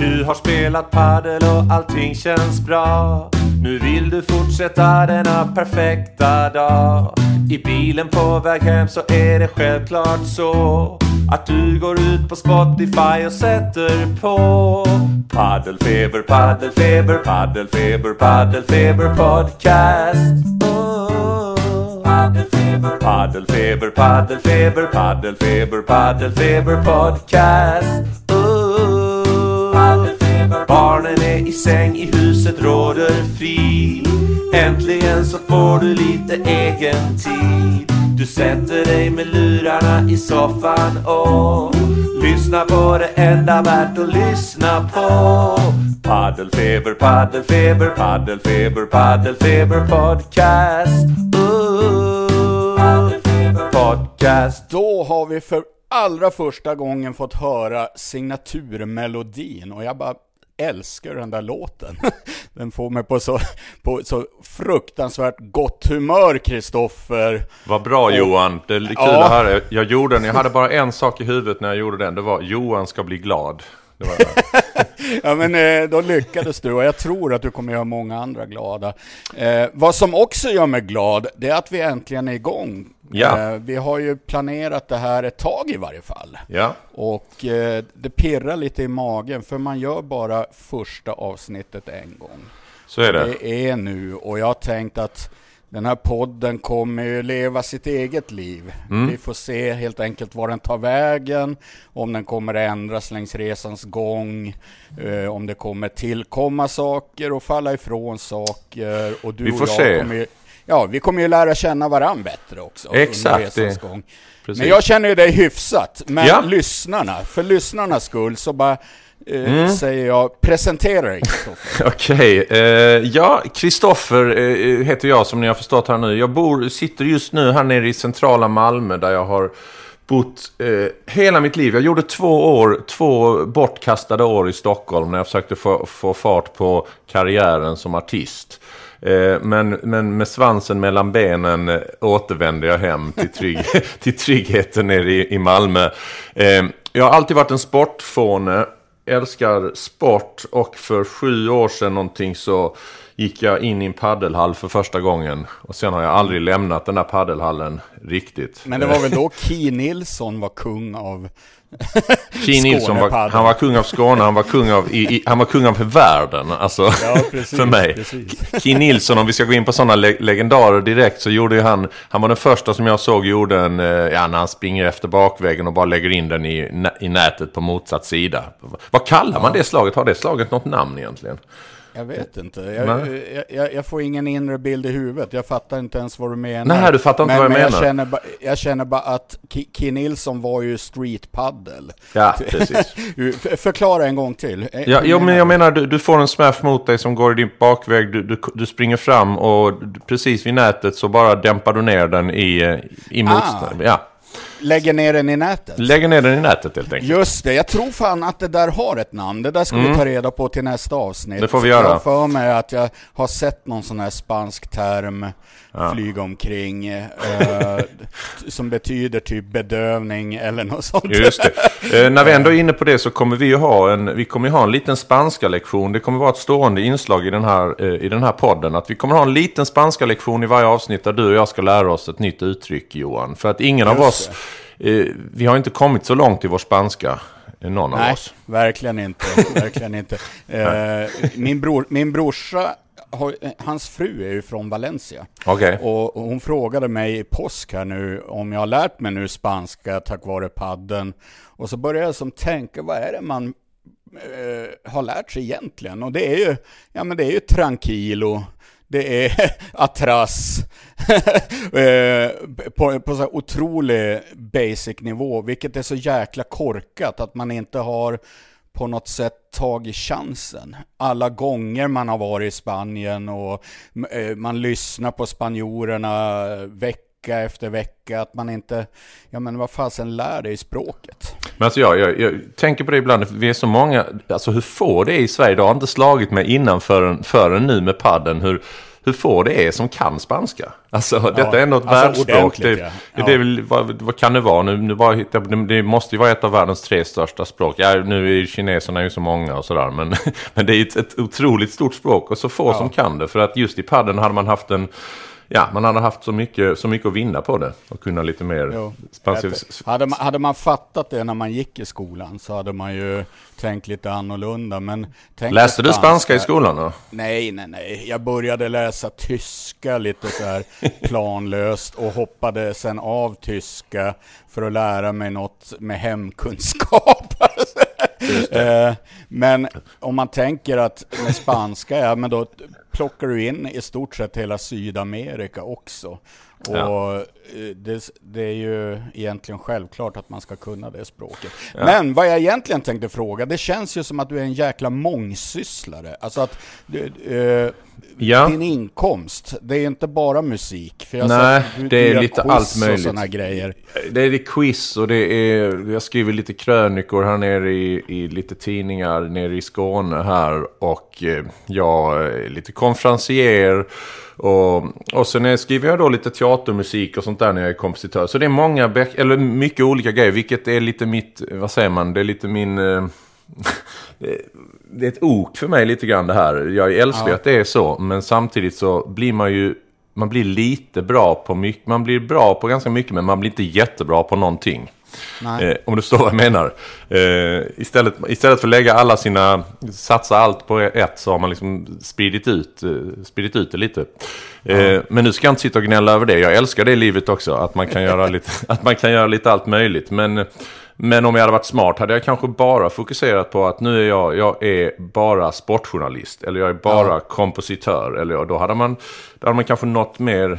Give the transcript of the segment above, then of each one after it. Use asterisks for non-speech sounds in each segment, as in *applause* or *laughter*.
Du har spelat padel och allting känns bra. Nu vill du fortsätta denna perfekta dag. I bilen på väg hem så är det självklart så att du går ut på Spotify och sätter på Paddelfeber, paddelfeber, paddelfeber, paddelfeber podcast. Oh. Paddelfeber, paddelfeber, paddelfeber, paddelfeber, paddelfeber podcast. Paddelfeber. Barnen är i säng, i huset råder frid. Äntligen så får du lite egen tid. Du sätter dig med lurarna i soffan och lyssnar på det enda värt att lyssna på. Paddelfeber, paddelfeber, paddelfeber, paddelfeber podcast. Ooh, paddelfeber podcast. Då har vi för allra första gången fått höra signaturmelodin och jag bara älskar den där låten. *laughs* Den får mig på så, på så fruktansvärt gott humör, Kristoffer. Vad bra Johan, det är kul Ja. att höra. Jag gjorde den, jag hade bara en sak i huvudet när jag gjorde den. Det var Johan ska bli glad. Det det. *laughs* Ja men eh, då lyckades du och jag tror att du kommer göra många andra glada. Eh, vad som också gör mig glad, det är att vi äntligen är igång. Ja. Eh, vi har ju planerat det här ett tag i varje fall. Ja, Och eh, det pirrar lite i magen för man gör bara första avsnittet en gång. så är det. Det är nu och jag har tänkt att den här podden kommer ju leva sitt eget liv. Mm. Vi får se helt enkelt var den tar vägen, om den kommer ändras längs resans gång, eh, om det kommer tillkomma saker och falla ifrån saker. Och du Vi får och jag se. Kommer ju, ja, vi kommer ju lära känna varandra bättre också Exakt, under resans gång. Precis. Men jag känner ju dig hyfsat. Men Ja. lyssnarna, för lyssnarnas skull så bara eh, Mm. säger jag, presentera dig. *laughs* Okej, eh, ja, Kristoffer eh, heter jag som ni har förstått här nu. Jag bor, sitter just nu här nere i centrala Malmö där jag har bott eh, hela mitt liv. Jag gjorde två år, två bortkastade år i Stockholm när jag försökte få, få fart på karriären som artist. Eh, Men, men med svansen mellan benen eh, återvände jag hem till, *laughs* trygg, till tryggheten nere i, i Malmö. Eh, Jag har alltid varit en sportfåne älskar sport och för sju år sedan någonting så gick jag in i en paddelhall för första gången. Och sen har jag aldrig lämnat den där paddelhallen riktigt. Men det var väl då *laughs* Key Nilsson var kung av... *laughs* Key Nilsson var, han var kung av Skåne, han var kung av, i, i, han var kung av världen. Alltså, Ja, *laughs* precis, för mig. Key Nilsson, om vi ska gå in på sådana le legendarer direkt, så gjorde ju han, han var den första som jag såg gjorde en, eh, ja, när han springer efter bakvägen och bara lägger in den i, i nätet på motsatt sida. Vad kallar man det slaget? Har det slaget något namn egentligen? Jag vet inte. Jag, jag, jag, jag får ingen inre bild i huvudet. Jag fattar inte ens vad du menar. Nej, du fattar inte men, vad jag men menar. Jag känner, ba, jag känner bara att Key Nilsson var ju streetpaddel. Ja, precis. *laughs* Förklara en gång till. Eh, Ja, jo, men jag menar, du, du får en smash mot dig som går i din bakväg. Du, du, du springer fram och precis vid nätet så bara dämpar du ner den i, eh, i motstånd. Ja, Lägger ner den i nätet. lägger ner den i nätet helt enkelt. Just det, jag tror fan att det där har ett namn. Det där ska vi ta reda på till nästa avsnitt. Mm. Det får vi Jag göra. har för mig att jag har sett någon sån här spansk term flyga omkring eh, som betyder typ bedövning eller något sånt. Just det. Eh, när vi ändå är inne på det så kommer vi ju ha en, vi kommer ha en liten spanska lektion. Det kommer vara ett stående inslag i den, här, eh, i den här podden. Att vi kommer ha en liten spanska lektion i varje avsnitt där du och jag ska lära oss ett nytt uttryck Johan. För att ingen av Just oss, eh, vi har inte kommit så långt i vår spanska. eh, Någon av Nej, oss. verkligen inte. verkligen inte. *laughs* Eh, min, bror, min brorsa, har, hans fru är ju från Valencia. Och, och hon frågade mig i påsk här nu om jag har lärt mig nu spanska tack vare padden. Och så började jag som tänka, vad är det man eh, har lärt sig egentligen? Och det är ju, ja men det är ju tranquilo, det är *laughs* atras, *laughs* eh, på, på så här otrolig basic nivå, vilket är så jäkla korkat att man inte har på något sätt tagit chansen. Alla gånger man har varit i Spanien och eh, man lyssnar på spanjorerna eh, vecka efter vecka, att man inte, ja men vad fasen lär dig språket. Men alltså jag, jag, jag tänker på det ibland, vi är så många, alltså hur få det är i Sverige, det har inte slagit mig innan förrän, förrän nu med padden hur hur få det är som kan spanska. Alltså detta är ändå ett alltså, världsspråk. Det, ja. Ja. det väl, vad, vad, kan det vara? Nu, nu bara det måste ju vara ett av världens tre största språk. Ja, nu är kineserna ju så många och sådär. Men, *laughs* men det är ett, ett otroligt stort språk och så få ja. som kan det. För att just i padden hade man haft en ja, man hade haft så mycket, så mycket att vinna på det och kunna lite mer hade, man, hade man fattat det när man gick i skolan så hade man ju tänkt lite annorlunda. Men Läste du spanska i skolan då? Nej, nej, nej. Jag började läsa tyska lite så här *laughs* planlöst och hoppade sen av tyska för att lära mig något med hemkunskap. *laughs* Eh, men om man tänker att med spanska, ja men då plockar du in i stort sett hela Sydamerika också. Och ja. Eh, det, det, är ju egentligen självklart att man ska kunna det språket. Ja. Men vad jag egentligen tänkte fråga, det känns ju som att du är en jäkla mångsysslare. Alltså att uh, ja. din inkomst, det är inte bara musik. För jag Nej, du, det är lite allt möjligt. Och grejer. Det är det quiz och det är, jag skriver lite krönikor här nere i, i lite tidningar nere i Skåne här. Och eh, jag är lite konferencier. Och, och sen skriver jag då lite teatermusik och sånt där när jag är kompositör. Så det är många, eller mycket olika grejer, vilket är lite mitt, vad säger man, det är lite min... Eh, *laughs* det är ett ok för mig lite grann det här. Jag älskar ja. att det är så, men samtidigt så blir man ju man blir lite bra på mycket, man blir bra på ganska mycket men man blir inte jättebra på någonting. Eh, om du förstår vad jag menar. Eh, istället, istället för att lägga alla sina, satsa allt på ett så har man liksom spridit ut, eh, spridit ut det lite. Mm. Men nu ska jag inte sitta och gnälla över det. Jag älskar det livet också. Att man kan göra lite, *laughs* att man kan göra lite allt möjligt. Men, men om jag hade varit smart hade jag kanske bara fokuserat på att nu är jag, jag är bara sportjournalist. Eller jag är bara ja. kompositör. Eller då hade man, då hade man kanske nått mer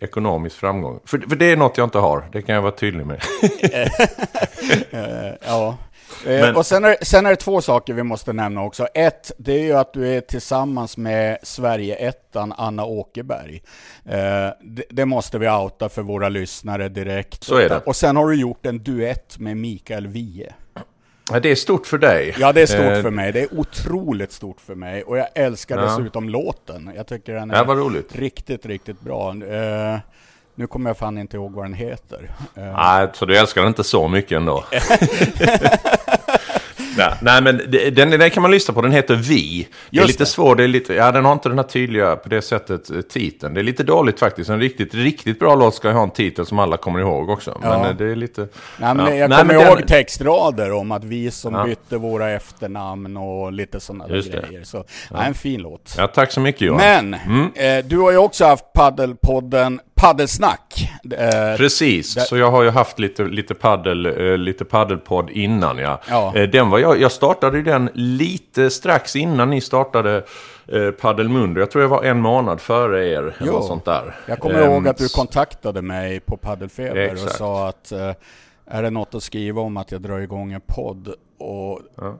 ekonomisk framgång. För, för det är något jag inte har, det kan jag vara tydlig med. *laughs* Eh, ja. Eh, Men, och sen är, sen är det två saker vi måste nämna också. Ett, det är ju att du är tillsammans med Sverige-ettan Anna Åkerberg. Eh, det, det, måste vi outa för våra lyssnare direkt. Så är det. Och sen har du gjort en duett med Mikael Wiehe. Ja, det är stort för dig. Ja, det är stort eh, för mig. Det är otroligt stort för mig. Och jag älskar ja. dessutom låten. Jag tycker den är ja, riktigt, riktigt bra. Uh, nu kommer jag fan inte ihåg vad den heter. Uh, Nej, så du älskar den inte så mycket ändå? *laughs* *laughs* Nej, nej, men den, den kan man lyssna på. Den heter Vi. Det är lite det. svår. Det är lite, ja, den har inte den här tydliga, på det sättet, eh, titeln. Det är lite dåligt faktiskt. En riktigt, riktigt bra låt ska ha en titel som alla kommer ihåg också. Men ja. Eh, det är lite... Nej, men ja. Jag nej, kommer ihåg den... textrader om att vi som ja. bytte våra efternamn och lite sådana grejer. Så, ja. nej, en fin låt. Ja, tack så mycket Johan. Men, mm. eh, du har ju också haft paddelpodden Paddelsnack. Eh, Precis, där... så jag har ju haft lite, lite, paddel, eh, lite paddelpodd innan ja. ja. Eh, den var jag, jag startade den lite strax innan ni startade eh, Paddelmundo. Jag tror jag var en månad före er. Jo. Eller sånt där. Jag kommer um, ihåg att du kontaktade mig på Paddelfeber och sa att är det något att skriva om att jag drar igång en podd? Och ja.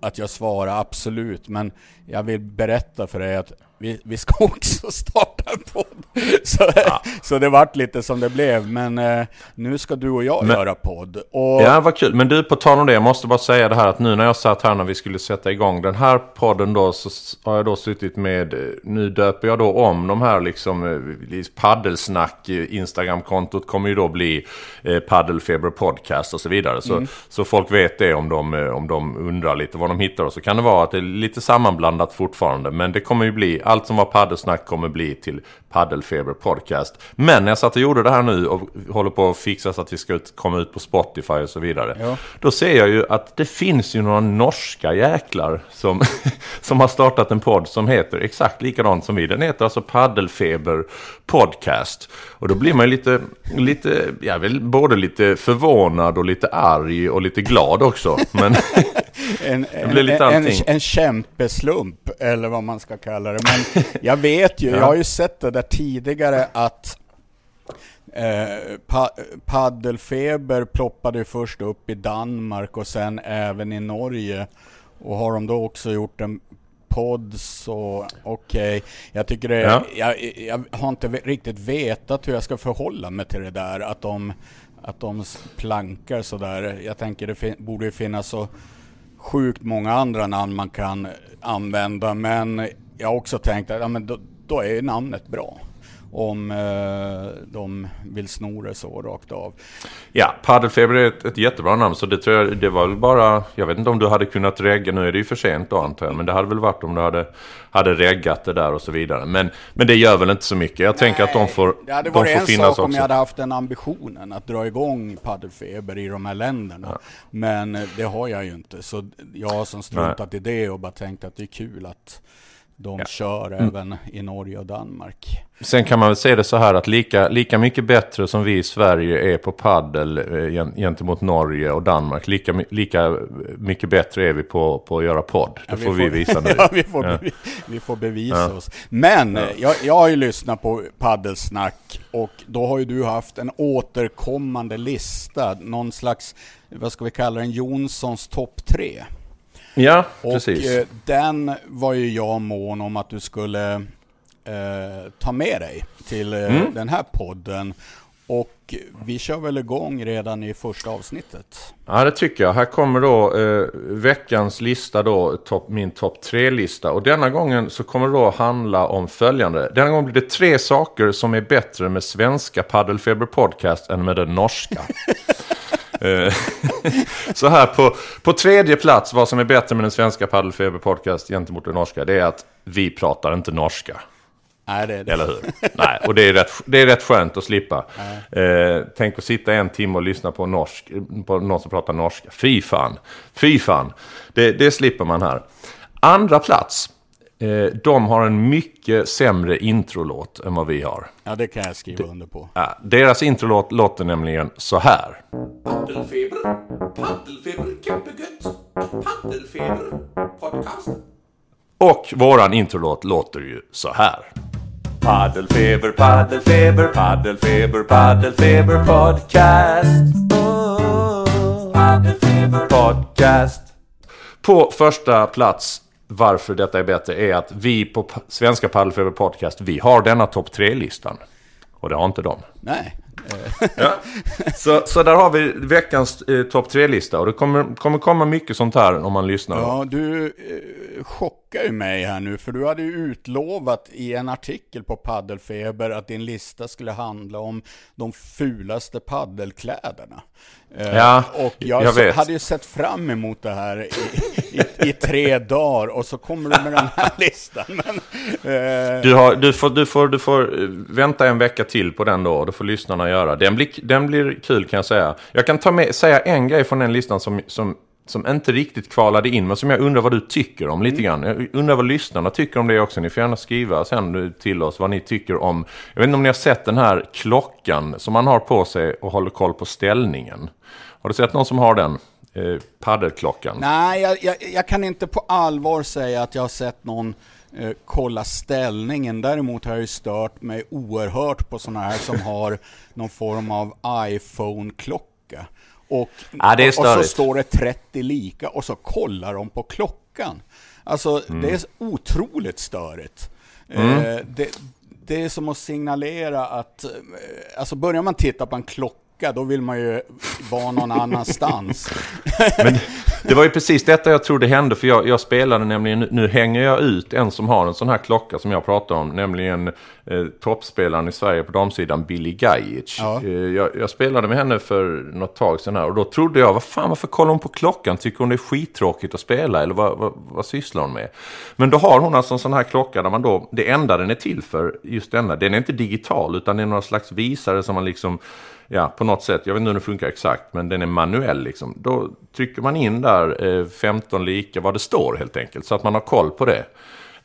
att jag svarar absolut, men jag vill berätta för dig att vi, vi ska *laughs* också starta en podd. Så, ja. så det vart lite som det blev. Men eh, nu ska du och jag men, göra podd. Och... Ja, vad kul. Men du, på tal om det, jag måste bara säga det här att nu när jag satt här när vi skulle sätta igång den här podden då, så har jag då suttit med, nu döper jag då om de här liksom, eh, paddelsnack, Instagramkontot kommer ju då bli eh, Paddelfeber Podcast och så vidare. Så, mm. så folk vet det om de, eh, om de undrar lite vad de hittar. Och så kan det vara att det är lite sammanblandat fortfarande. Men det kommer ju bli allt som var paddelsnack kommer bli till Paddelfeber Podcast. Men när jag satt och gjorde det här nu och håller på att fixa så att vi ska ut, komma ut på Spotify och så vidare. Ja. Då ser jag ju att det finns ju några norska jäklar som, *laughs* som har startat en podd som heter exakt likadant som vi. Den heter alltså Paddelfeber Podcast. Och då blir man ju lite, lite, jag vill både lite förvånad och lite arg och lite glad också. Men *laughs* *laughs* en, en, en, en, kämpeslump, eller vad man ska kalla det. Men jag vet ju, *laughs* ja. jag har ju sett det där tidigare att Eh, pa paddelfeber ploppade först upp i Danmark och sen även i Norge. Och har de då också gjort en podd så okej. Okay. Jag tycker det, ja. jag, jag har inte riktigt vetat hur jag ska förhålla mig till det där. Att de, att de plankar sådär. Jag tänker det borde finnas så sjukt många andra namn man kan använda. Men jag har också tänkt att ja, men då, då är namnet bra om eh, de vill sno det så rakt av. Ja, Paddelfeber är ett, ett jättebra namn. Så det tror jag, det var väl bara, jag vet inte om du hade kunnat regga, nu är det ju för sent då antar jag. Men det hade väl varit om du hade, hade reggat det där och så vidare. Men, men det gör väl inte så mycket. Jag Nej, tänker att de får, det hade varit en sak om jag hade haft den ambitionen att dra igång paddelfeber i de här länderna. Ja. Men det har jag ju inte. Så jag har som struntat Nej. i det och bara tänkt att det är kul att de ja. kör mm. även i Norge och Danmark. Sen kan man väl se det så här att lika, lika mycket bättre som vi i Sverige är på paddel eh, gentemot Norge och Danmark, lika, lika mycket bättre är vi på, på att göra podd. Det ja, får vi, visa *laughs* nu. ja, vi får, ja. vi får bevisa oss. Men jag, jag har ju lyssnat på paddelsnack och då har ju du haft en återkommande lista, någon slags, vad ska vi kalla den, Jonssons topp tre. Ja, och precis. Eh, den var ju jag mån om att du skulle eh, ta med dig till eh, mm. den här podden. Och vi kör väl igång redan i första avsnittet. Ja, det tycker jag. Här kommer då eh, veckans lista då, top, min topp tre-lista. Och denna gången så kommer det då handla om följande. Denna gång blir det tre saker som är bättre med svenska Paddelfeber Podcast än med den norska. *laughs* Eh, *laughs* så här på, på tredje plats, vad som är bättre med den svenska Paddelfeber Podcast gentemot den norska, det är att vi pratar inte norska. Nej, det är det. Eller hur? Nej, och det är rätt, det är rätt skönt att slippa. Eh, tänk att sitta en timme och lyssna på, norsk, på någon som pratar norska. Fy fan. Fy fan. Det, det slipper man här. Andra plats. Eh, de har en mycket sämre introlåt än vad vi har. Ja, det kan jag skriva under på. Ja, deras introlåt låter nämligen så här. Paddelfeber, paddelfeber, kämpegött, paddelfeber, podcast. Och våran introlåt låter ju så här. Paddelfeber, paddelfeber, paddelfeber, paddelfeber podcast. Oh, paddelfeber podcast. På första plats varför detta är bättre är att vi på Svenska Paddelfeber Podcast, vi har denna topp tre-listan. Och det har inte de. Nej. *laughs* ja. så, så där har vi veckans eh, topp tre-lista. Och det kommer, kommer komma mycket sånt här om man lyssnar. Ja, du eh, chockar ju mig här nu. För du hade ju utlovat i en artikel på Paddelfeber att din lista skulle handla om de fulaste paddelkläderna. Eh, ja, och jag, jag vet. hade ju sett fram emot det här i, i, i, tre dagar och så kommer du med den här *laughs* listan. Men, eh... du, har, du, får, du, får, du får eh, vänta en vecka till på den då, och då får lyssnarna göra. Den blir, den blir kul kan jag säga. Jag kan ta med, säga en grej från den listan som, som som inte riktigt kvalade in, men som jag undrar vad du tycker om lite mm. grann. Jag undrar vad lyssnarna tycker om det också. Ni får gärna skriva sen till oss vad ni tycker om... Jag vet inte om ni har sett den här klockan som man har på sig och håller koll på ställningen. Har du sett någon som har den? Eh, paddelklockan? Nej, jag, jag, jag, kan inte på allvar säga att jag har sett någon eh, kolla ställningen. Däremot har jag ju stört mig oerhört på sådana här som *laughs* har någon form av iPhone-klocka. Och, ja, och, och, så står det 30 lika och så kollar de på klockan. Alltså mm. det är otroligt störigt. Mm. Eh, det, det, är som att signalera att, eh, alltså börjar man titta på en klocka åka, då vill man ju vara någon annanstans. *laughs* Men det var ju precis detta jag trodde hände, för jag, jag spelade nämligen, nu hänger jag ut en som har en sån här klocka som jag pratade om, nämligen eh, toppspelaren i Sverige på damsidan, Billy Gajic. Ja. Eh, jag, jag, spelade med henne för något tag sedan här och då trodde jag, vad fan, varför kollar hon på klockan? Tycker hon det är skittråkigt att spela eller vad, vad, vad sysslar hon med? Men då har hon alltså en sån här klocka där man då, det enda den är till för, just denna, den är inte digital utan det är några slags visare som man liksom ja, på något sätt, jag vet inte hur den funkar exakt, men den är manuell liksom. Då trycker man in där eh, 15 lika vad det står helt enkelt, så att man har koll på det.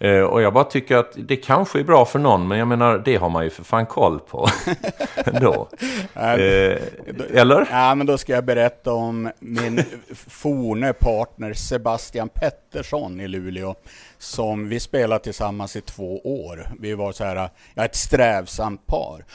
Eh, och jag bara tycker att det kanske är bra för någon, men jag menar det har man ju för fan koll på *laughs* ändå. eh, eller? Ja, men då ska jag berätta om min forne partner Sebastian Pettersson i Luleå. Som vi spelade tillsammans i två år. Vi var så här, ja, ett strävsamt par.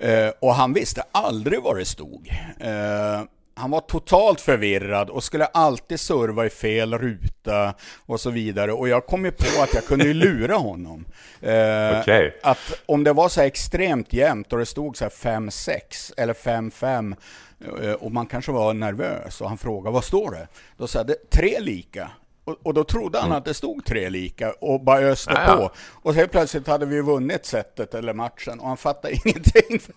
Eh, och han visste aldrig vad det stod. Eh, han var totalt förvirrad och skulle alltid serva i fel ruta och så vidare. Och jag kom ju på att jag kunde ju *laughs* lura honom. Eh, okay. Att om det var så extremt jämnt och det stod så här 5-6 eller 5-5 eh, och man kanske var nervös och han frågade vad står det? Då sa jag tre lika. Och, och då trodde han mm. att det stod tre lika och bara öste ja, på. Och helt plötsligt hade vi vunnit setet eller matchen och han fattade *laughs* ingenting. *laughs*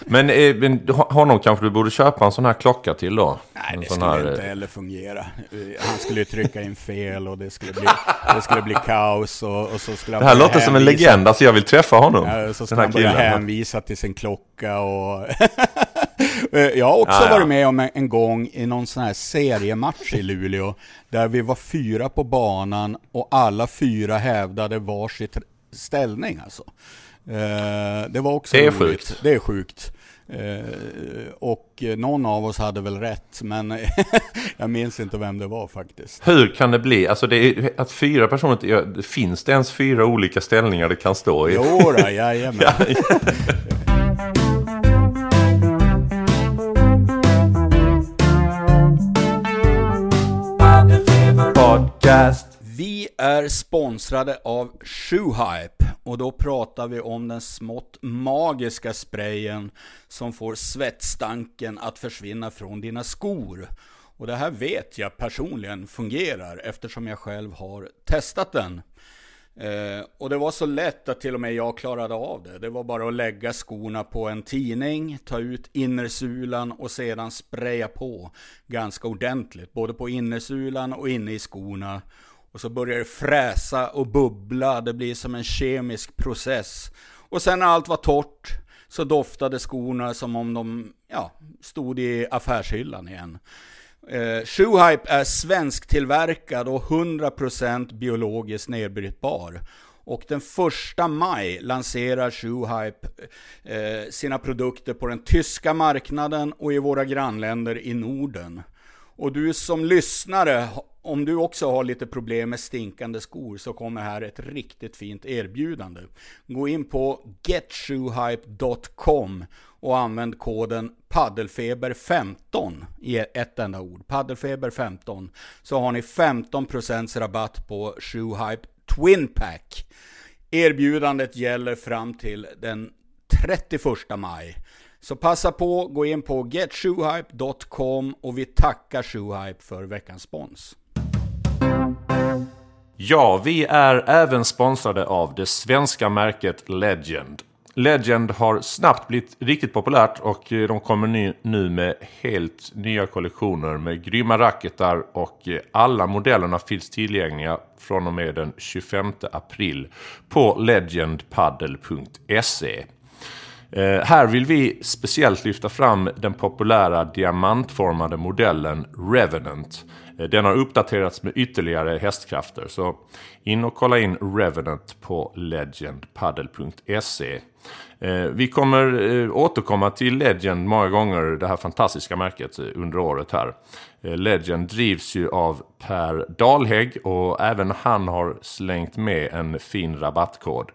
men, eh, men honom kanske du borde köpa en sån här klocka till då? Nej, det skulle här... inte eh, heller fungera. Han skulle trycka in fel och det skulle bli, det skulle bli kaos. Och, och så skulle det här låter hänvisa... som en legend, alltså jag vill träffa honom. Ja, så skulle han börja hänvisa till sin klocka och... *laughs* *laughs* Eh, jag har också ja. varit med om en gång i någon sån här seriematch i Luleå, där vi var fyra på banan och alla fyra hävdade varsitt ställning alltså. Eh, det var också Det är roligt. sjukt. Det är sjukt. Eh, och någon av oss hade väl rätt, men *laughs* jag minns inte vem det var faktiskt. Hur kan det bli? Alltså det är, att fyra personer, finns det ens fyra olika ställningar det kan stå i? Jo då, jajamän. *laughs* Podcast. Vi är sponsrade av Shoehype och då pratar vi om den smått magiska sprayen som får svettstanken att försvinna från dina skor. Och det här vet jag personligen fungerar eftersom jag själv har testat den. Eh, och det var så lätt att till och med jag klarade av det. Det var bara att lägga skorna på en tidning, ta ut innersulan och sedan spraya på ganska ordentligt. Både på innersulan och inne i skorna. Och så börjar det fräsa och bubbla, det blir som en kemisk process. Och sen när allt var torrt så doftade skorna som om de ja, stod i affärshyllan igen. Eh, Shoehype är svensktillverkad och 100% biologiskt nedbrytbar. Och den första maj lanserar Shoehype eh, sina produkter på den tyska marknaden och i våra grannländer i Norden. Och du som lyssnare, om du också har lite problem med stinkande skor så kommer här ett riktigt fint erbjudande. Gå in på getshoehype.com och använd koden paddelfeber15 i ett enda ord. Paddelfeber15 så har ni 15% rabatt på Shoehype Twin Pack. Erbjudandet gäller fram till den 31 maj. Så passa på, gå in på getshoehype.com och vi tackar Shoehype för veckans spons. Ja, vi är även sponsrade av det svenska märket Legend. Legend har snabbt blivit riktigt populärt och eh, de kommer nu med helt nya kollektioner med grymma racketar och eh, alla modellerna finns tillgängliga från och med den 25 april på legendpaddle.se. Eh, här vill vi speciellt lyfta fram den populära diamantformade modellen Revenant. Eh, den har uppdaterats med ytterligare hästkrafter. Så in och kolla in Revenant på legendpaddle.se. Eh, vi kommer eh, återkomma till Legend många gånger, det här fantastiska märket under året här. Legend drivs ju av Per Dalhägg och även han har slängt med en fin rabattkod.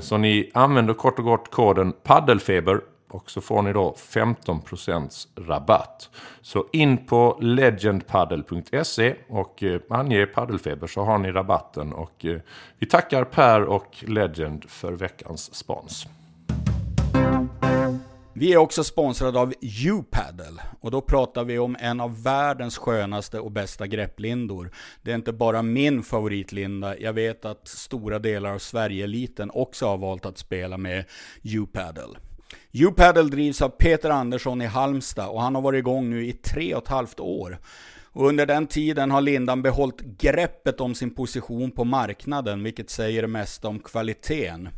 Så ni använder kort och gott koden paddelfeber och så får ni då 15% rabatt. Så in på legendpaddle.se och eh, ange paddelfeber så har ni rabatten. Och eh, vi tackar Per och Legend för veckans spons. Vi är också sponsrade av U-Paddle och då pratar vi om en av världens skönaste och bästa grepplindor. Det är inte bara min favoritlinda, jag vet att stora delar av Sverige-eliten också har valt att spela med U-Paddle. U-Paddle drivs av Peter Andersson i Halmstad och han har varit igång nu i tre och ett halvt år. Och under den tiden har Lindan behållit greppet om sin position på marknaden, vilket säger det mesta om kvaliteten.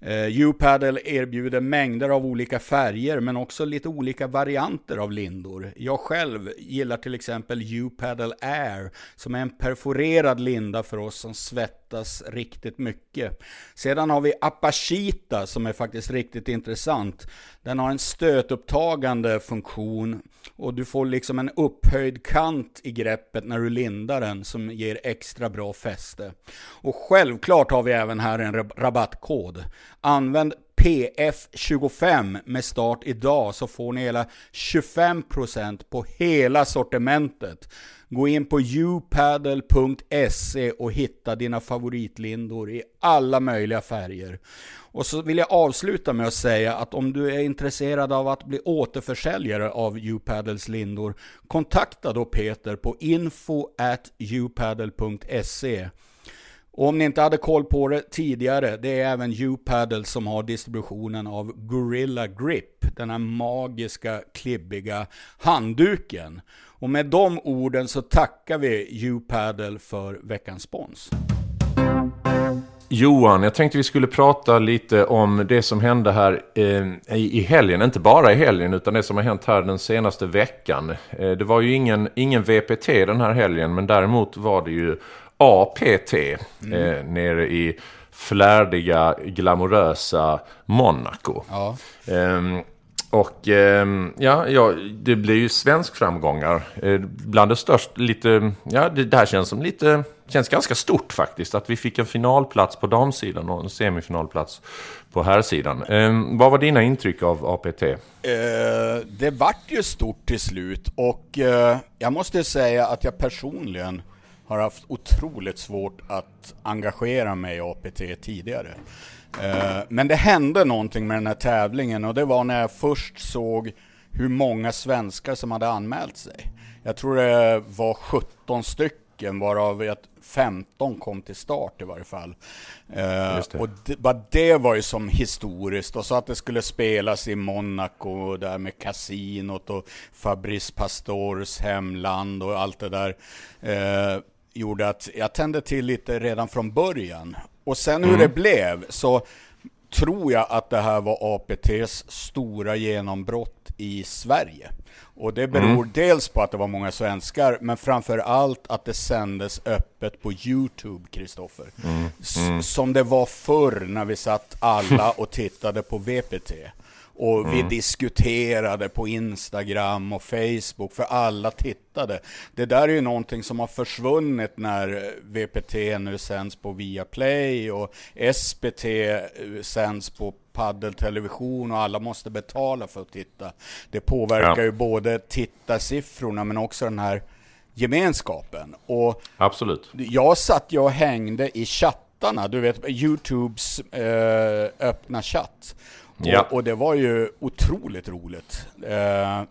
Eh, U-Paddle erbjuder mängder av olika färger men också lite olika varianter av lindor. Jag själv gillar till exempel U-Paddle Air som är en perforerad linda för oss som svettas riktigt mycket. Sedan har vi Apachita som är faktiskt riktigt intressant. Den har en stötupptagande funktion och du får liksom en upphöjd kant i greppet när du lindar den som ger extra bra fäste. Och självklart har vi även här en rabattkod. Använd PF25 med start idag så får ni hela 25% på hela sortimentet. Gå in på upaddle.se och hitta dina favoritlindor i alla möjliga färger. Och så vill jag avsluta med att säga att om du är intresserad av att bli återförsäljare av Upaddles lindor, kontakta då Peter på info at upaddle.se. Och om ni inte hade koll på det tidigare, det är även U-Paddle som har distributionen av Gorilla Grip, den här magiska klibbiga handduken. Och med de orden så tackar vi U-Paddle för veckans spons. Johan, jag tänkte vi skulle prata lite om det som hände här eh, i helgen. Inte bara i helgen, utan det som har hänt här den senaste veckan. Eh, det var ju ingen, ingen VPT den här helgen, men däremot var det ju APT mm. eh, nere i flärdiga, glamorösa Monaco. Ja. Um, och um, ja, ja, det blir ju svensk framgångar. Uh, bland det största, lite, ja det, det här känns som lite, känns ganska stort faktiskt. Att vi fick en finalplats på damsidan och en semifinalplats på herrsidan. Um, vad var dina intryck av APT? Eh, det vart ju stort till slut och uh, jag måste säga att jag personligen har haft otroligt svårt att engagera mig i APT tidigare. Eh, men det hände någonting med den här tävlingen och det var när jag först såg hur många svenskar som hade anmält sig. Jag tror det var 17 stycken varav 15 kom till start i varje fall. Uh, och det, bara det var ju som historiskt. Och så att det skulle spelas i Monaco där med kasinot och Fabrice Pastors hemland och allt det där. Gjorde att jag tände till lite redan från början. Och sen hur mm. det blev så tror jag att det här var APTs stora genombrott i Sverige. Och det beror mm. dels på att det var många svenskar, men framför allt att det sändes öppet på Youtube, Kristoffer. Mm. Mm. Som det var förr när vi satt alla och tittade på VPT. Och mm. vi diskuterade på Instagram och Facebook, för alla tittade. Det där är ju någonting som har försvunnit när VPT nu sänds på Viaplay och SPT sänds på paddeltelevision och alla måste betala för att titta. Det påverkar ja. ju både tittarsiffrorna men också den här gemenskapen. Och Absolut. Jag satt ju och hängde i chattarna, du vet Youtubes eh, öppna chatt. Ja. Och, och, det var ju otroligt roligt. Eh,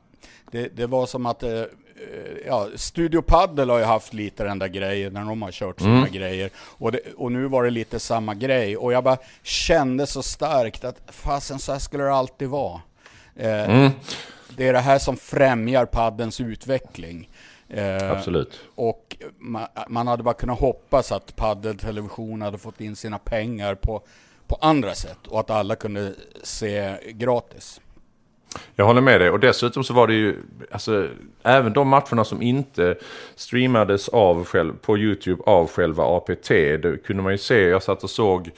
det, det, var som att eh, ja, Studio Paddle har ju haft lite den där grejen när de har kört sina mm. grejer. Och, det, och, nu var det lite samma grej. Och jag bara kände så starkt att fasen så här skulle det alltid vara. Eh, mm. Det är det här som främjar paddens utveckling. Eh, Absolut. Och man, man, hade bara kunnat hoppas att Paddeltelevision hade fått in sina pengar på på andra sätt och att alla kunde se gratis. Jag håller med dig och dessutom så var det ju, alltså även de matcherna som inte streamades av själv, på YouTube av själva APT, det kunde man ju se, jag satt och såg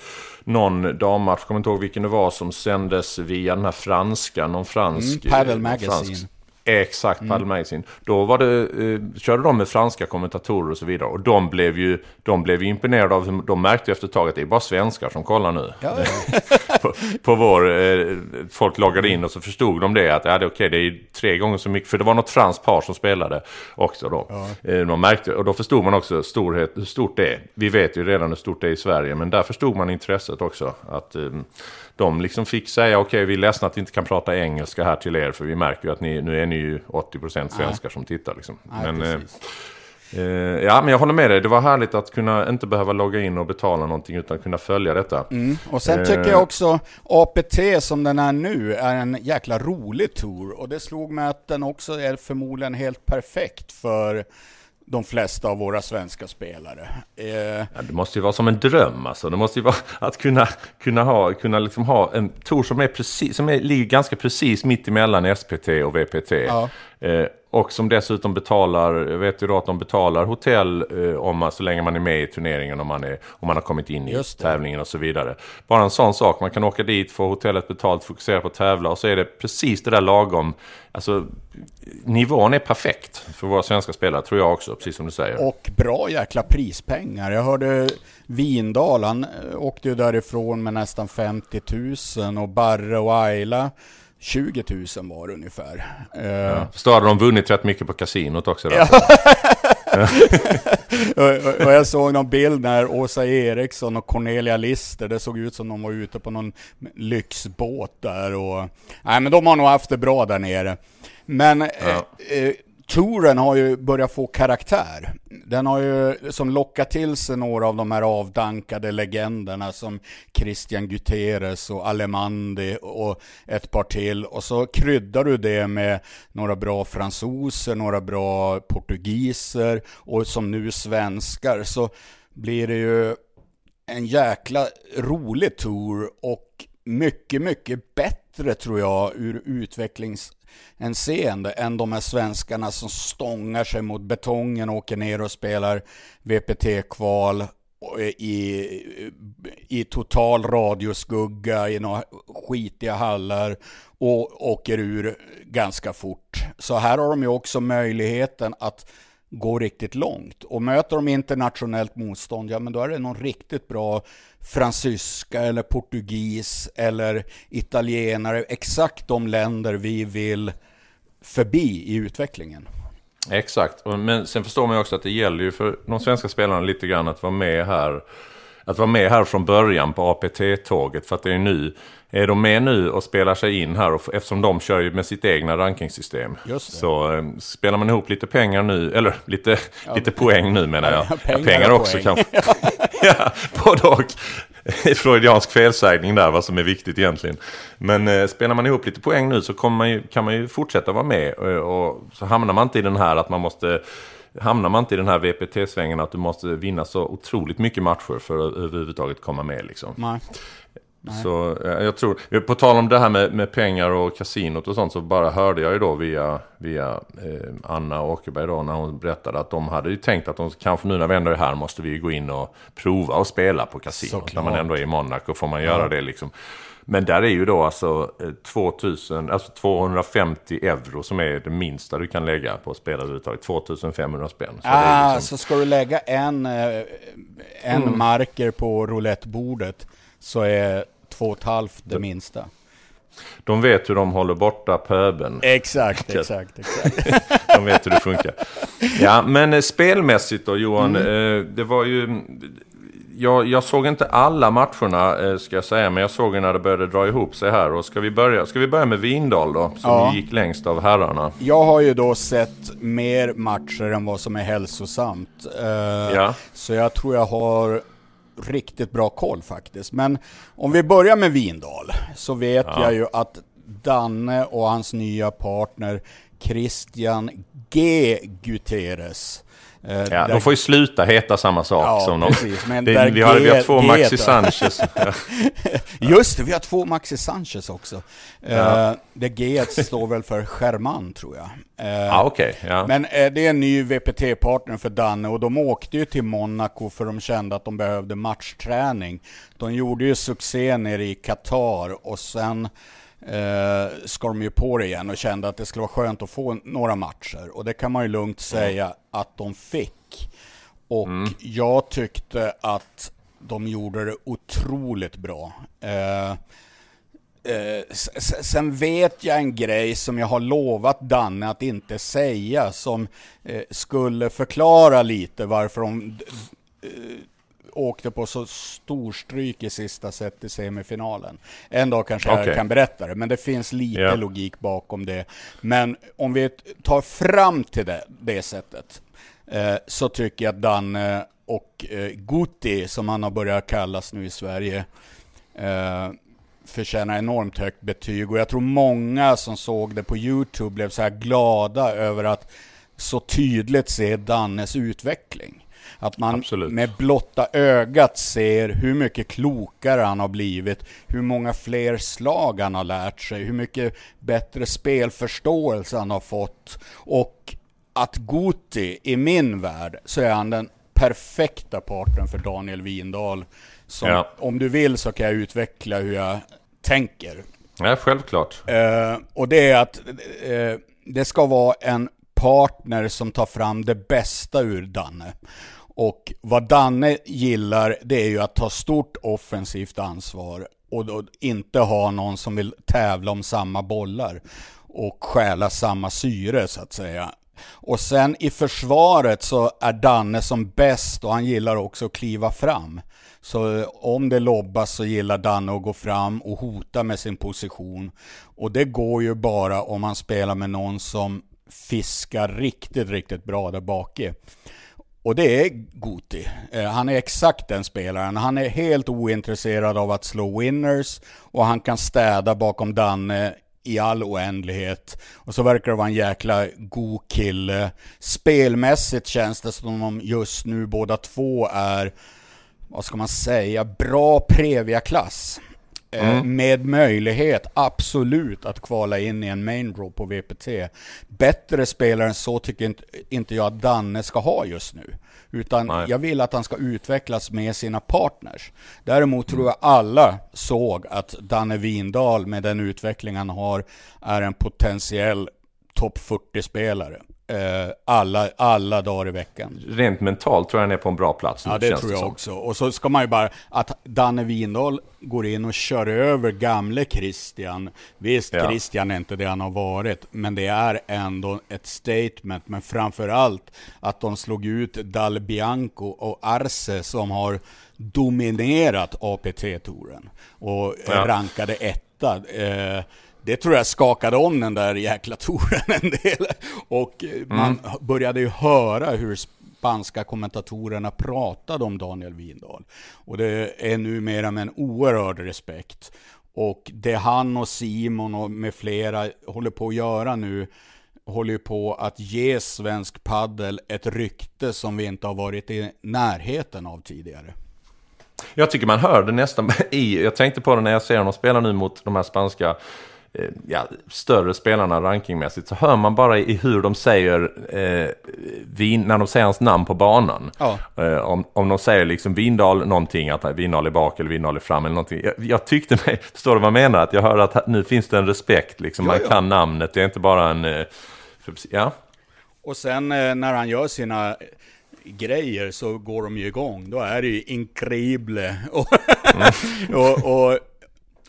någon dammatch, kommer inte ihåg vilken det var, som sändes via den här franska, någon fransk... Mm, Paddle Magazine. Fransk, Exakt, mm. Paddle Magazine. Då var det, eh, körde de med franska kommentatorer och så vidare. Och de blev ju, de blev imponerade av, de märkte efter ett tag att det är bara svenskar som kollar nu. Ja. *laughs* på, på vår, eh, folk loggade in och så förstod de det att ja, det är okej, det är tre gånger så mycket. För det var något franskt par som spelade också då. Ja. Eh, man märkte, och då förstod man också storhet, hur stort det är. Vi vet ju redan hur stort det är i Sverige, men där förstod man intresset också. Att, eh, de liksom fick säga okej, okay, vi är ledsna att vi inte kan prata engelska här till er, för vi märker ju att ni, nu är ni ju 80% svenskar Nej. som tittar. Liksom. Nej, men, eh, eh, ja, men jag håller med dig. Det var härligt att kunna inte behöva logga in och betala någonting utan kunna följa detta. Mm. Och sen tycker jag eh. också APT som den är nu är en jäkla rolig tour. Och det slog mig att den också är förmodligen helt perfekt för de flesta av våra svenska spelare. Eh, ja, det måste ju vara som en dröm alltså. Det måste ju vara *laughs* att kunna, kunna, ha, kunna liksom ha en tour som, är precis, som är, ligger ganska precis mitt emellan SPT och VPT. Ja. Eh, och som dessutom betalar, jag vet ju då att de betalar hotell eh, om man, så länge man är med i turneringen, om man, är, om man har kommit in i tävlingen och så vidare. Bara en sån sak, man kan åka dit, få hotellet betalt, fokusera på att tävla och så är det precis det där lagom. Alltså, nivån är perfekt för våra svenska spelare, tror jag också, precis som du säger. Och bra jäkla prispengar. Jag hörde Vindal, han eh, åkte ju därifrån med nästan 50 000 och Barre och Ayla 20 000 var det ungefär. Eh, ja. Så hade de vunnit rätt mycket på kasinot också. Ja. *laughs* och jag såg någon bild när Åsa Eriksson och Cornelia Lister, det såg ut som de var ute på någon lyxbåt där. Och, nej men de har nog haft det bra där nere. Men ja. eh, touren har ju börjat få karaktär. Den har ju som lockat till sig några av de här avdankade legenderna som Christian Guterres och Alemandi och ett par till. Och så kryddar du det med några bra fransoser, några bra portugiser och som nu svenskar så blir det ju en jäkla rolig tour och mycket, mycket bättre tror jag ur utvecklings en seende än de här svenskarna som stångar sig mot betongen och åker ner och spelar VPT-kval i, i total radioskugga i några skitiga hallar och åker ur ganska fort. Så här har de ju också möjligheten att gå riktigt långt. Och möter de internationellt motstånd, ja men då är det någon riktigt bra fransyska eller portugis eller italienare, exakt de länder vi vill förbi i utvecklingen. Exakt, men sen förstår man ju också att det gäller ju för de svenska spelarna lite grann att vara med här att vara med här från början på APT-tåget. För att det är nu, är de med nu och spelar sig in här, och, eftersom de kör ju med sitt egna rankingsystem. Så eh, spelar man ihop lite pengar nu, eller *laughs* lite, ja, lite poäng nu menar jag. Ja, pengar, ja, pengar också kanske. *laughs* *laughs* ja, både och. Freudiansk felsägning där, vad som är viktigt egentligen. Men eh, spelar man ihop lite poäng nu så man ju, kan man ju fortsätta vara med. Och, eh, och så hamnar man inte i den här att man måste hamnar man inte i den här VPT-svängen att du måste vinna så otroligt mycket matcher för att överhuvudtaget komma med. Liksom. Nej. Nej. Så jag tror, på tal om det här med, med, pengar och kasinot och sånt så bara hörde jag ju då via, via eh, Anna Åkerberg då när hon berättade att de hade ju tänkt att de kanske nu när vi ändå är här måste vi gå in och prova och spela på kasinot. När man ändå är i Monaco får man göra ja. det liksom. Men där är ju då alltså 2000, eh, alltså 250 euro som är det minsta du kan lägga på spel överhuvudtaget. 2500 spänn. Så, ah, liksom... så ska du lägga en, eh, en mm. marker på roulettebordet så är två och ett halvt det minsta. De vet hur de håller borta pöben. Exakt, exakt, exakt. *laughs* de vet hur det funkar. Ja, men eh, spelmässigt då Johan, mm. det var ju jag, jag, såg inte alla matcherna eh, ska jag säga, men jag såg när det började dra ihop sig här. Och ska vi börja, ska vi börja med Vindal då, som ja. gick längst av herrarna? Jag har ju då sett mer matcher än vad som är hälsosamt. Ja. Så jag tror jag har riktigt bra koll faktiskt. Men om vi börjar med Vindal, så vet ja. jag ju att Danne och hans nya partner Christian G. Guterres Eh, ja. De får ju sluta heta samma sak ja, som de. Precis, men det, vi, har, vi har två Maxi Sanchez. *laughs* Just det, vi har två Maxi Sanchez också. Ja. Uh, det G står väl för German tror jag. Uh, ah, okay, ja. Men uh, det är en ny VPT-partner för Danne och de åkte ju till Monaco för de kände att de behövde matchträning. De gjorde ju succé nere i Qatar och sen eh, ska de ju på det igen och kände att det skulle vara skönt att få några matcher. Och det kan man ju lugnt säga mm. att de fick. Och mm. jag tyckte att de gjorde det otroligt bra. Eh, eh, sen vet jag en grej som jag har lovat Danne att inte säga som eh, skulle förklara lite varför de eh, åkte på så stor stryk i sista set i semifinalen. En dag kanske okay. jag kan berätta det, men det finns lite yeah. logik bakom det. Men om vi tar fram till det, det sättet, eh, så tycker jag att Danne och eh, Guti, som han har börjat kallas nu i Sverige, eh, förtjänar enormt högt betyg. Och jag tror många som såg det på YouTube blev så här glada över att så tydligt se Dannes utveckling. Att man Absolut. med blotta ögat ser hur mycket klokare han har blivit, hur många fler slag han har lärt sig, hur mycket bättre spelförståelse han har fått. Och att Guti, i min värld, så är han den perfekta partnern för Daniel Windahl. Som, Ja. Om du vill så kan jag utveckla hur jag tänker. Ja, självklart. Eh, och det är att eh, det ska vara en partner som tar fram det bästa ur Danne. Och vad Danne gillar, det är ju att ta stort offensivt ansvar och då inte ha någon som vill tävla om samma bollar och stjäla samma syre så att säga. Och sen i försvaret så är Danne som bäst och han gillar också att kliva fram. Så eh, om det lobbas så gillar Danne att gå fram och hota med sin position. Och det går ju bara om man spelar med någon som fiskar riktigt, riktigt bra där bak i. Och det är Guti. Eh, han är exakt den spelaren. Han är helt ointresserad av att slå winners och han kan städa bakom Danne i all oändlighet. Och så verkar det vara en jäkla god kille. Spelmässigt känns det som om just nu båda två är, vad ska man säga, bra Previa-klass. Eh, Med möjlighet, absolut, att kvala in i en main draw på VPT. Bättre spelare än så tycker inte, inte jag att Danne ska ha just nu. Utan Nej. jag vill att han ska utvecklas med sina partners. Däremot tror jag alla såg att Danne Windahl med den utveckling han har är en potentiell topp 40-spelare. Eh, alla, alla dagar i veckan. Rent mentalt tror jag han är på en bra plats nu, Ja, det tror jag som. också. Och så ska man ju bara, att Danne Windahl går in och kör över gamle Christian. Visst, Ja. Christian är inte det han har varit, men det är ändå ett statement. Men framför allt att de slog ut Dal Bianco och Arce som har dominerat APT-touren och Ja. rankade etta. Eh, det tror jag skakade om den där jäkla touren en del. Och eh, man började ju höra hur spanska kommentatorerna pratade om Daniel Windahl. Och det är numera med en oerhörd respekt. Och det han och Simon och med flera håller på att göra nu håller ju på att ge svensk paddel ett rykte som vi inte har varit i närheten av tidigare. Jag tycker man hör det nästan *laughs* i, jag tänkte på det när jag ser honom spela nu mot de här spanska ja, större spelarna rankingmässigt, så hör man bara i hur de säger, eh, vin, när de säger hans namn på banan. Ja. Eh, om, om de säger liksom Vindal någonting, att Vindal är bak eller Vindal är fram eller någonting. Jag, jag tyckte mig, *laughs* förstår du vad jag menar? Att jag hör att nu finns det en respekt, liksom, Ja, man ja. kan namnet, det är inte bara en... Eh, ja, Och sen eh, när han gör sina eh, grejer så går de ju igång. Då är det ju incredible. *laughs* Och, och, och,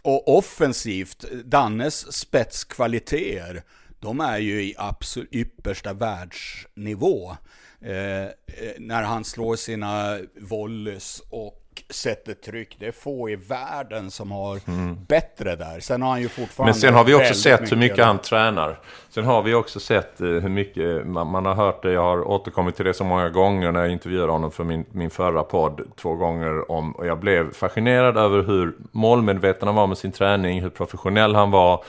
och offensivt, Dannes spetskvaliteter, de är ju i absolut yppersta världsnivå. Eh, eh när han slår sina volleys och sätter tryck. Det är få i världen som har bättre där. Sen har han ju fortfarande Men sen har vi också sett hur mycket han tränar. Sen har vi också sett eh, hur mycket, man, man har hört det, jag har återkommit till det så många gånger när jag intervjuade honom för min, min förra podd två gånger om, och jag blev fascinerad över hur målmedveten han var med sin träning, hur professionell han var,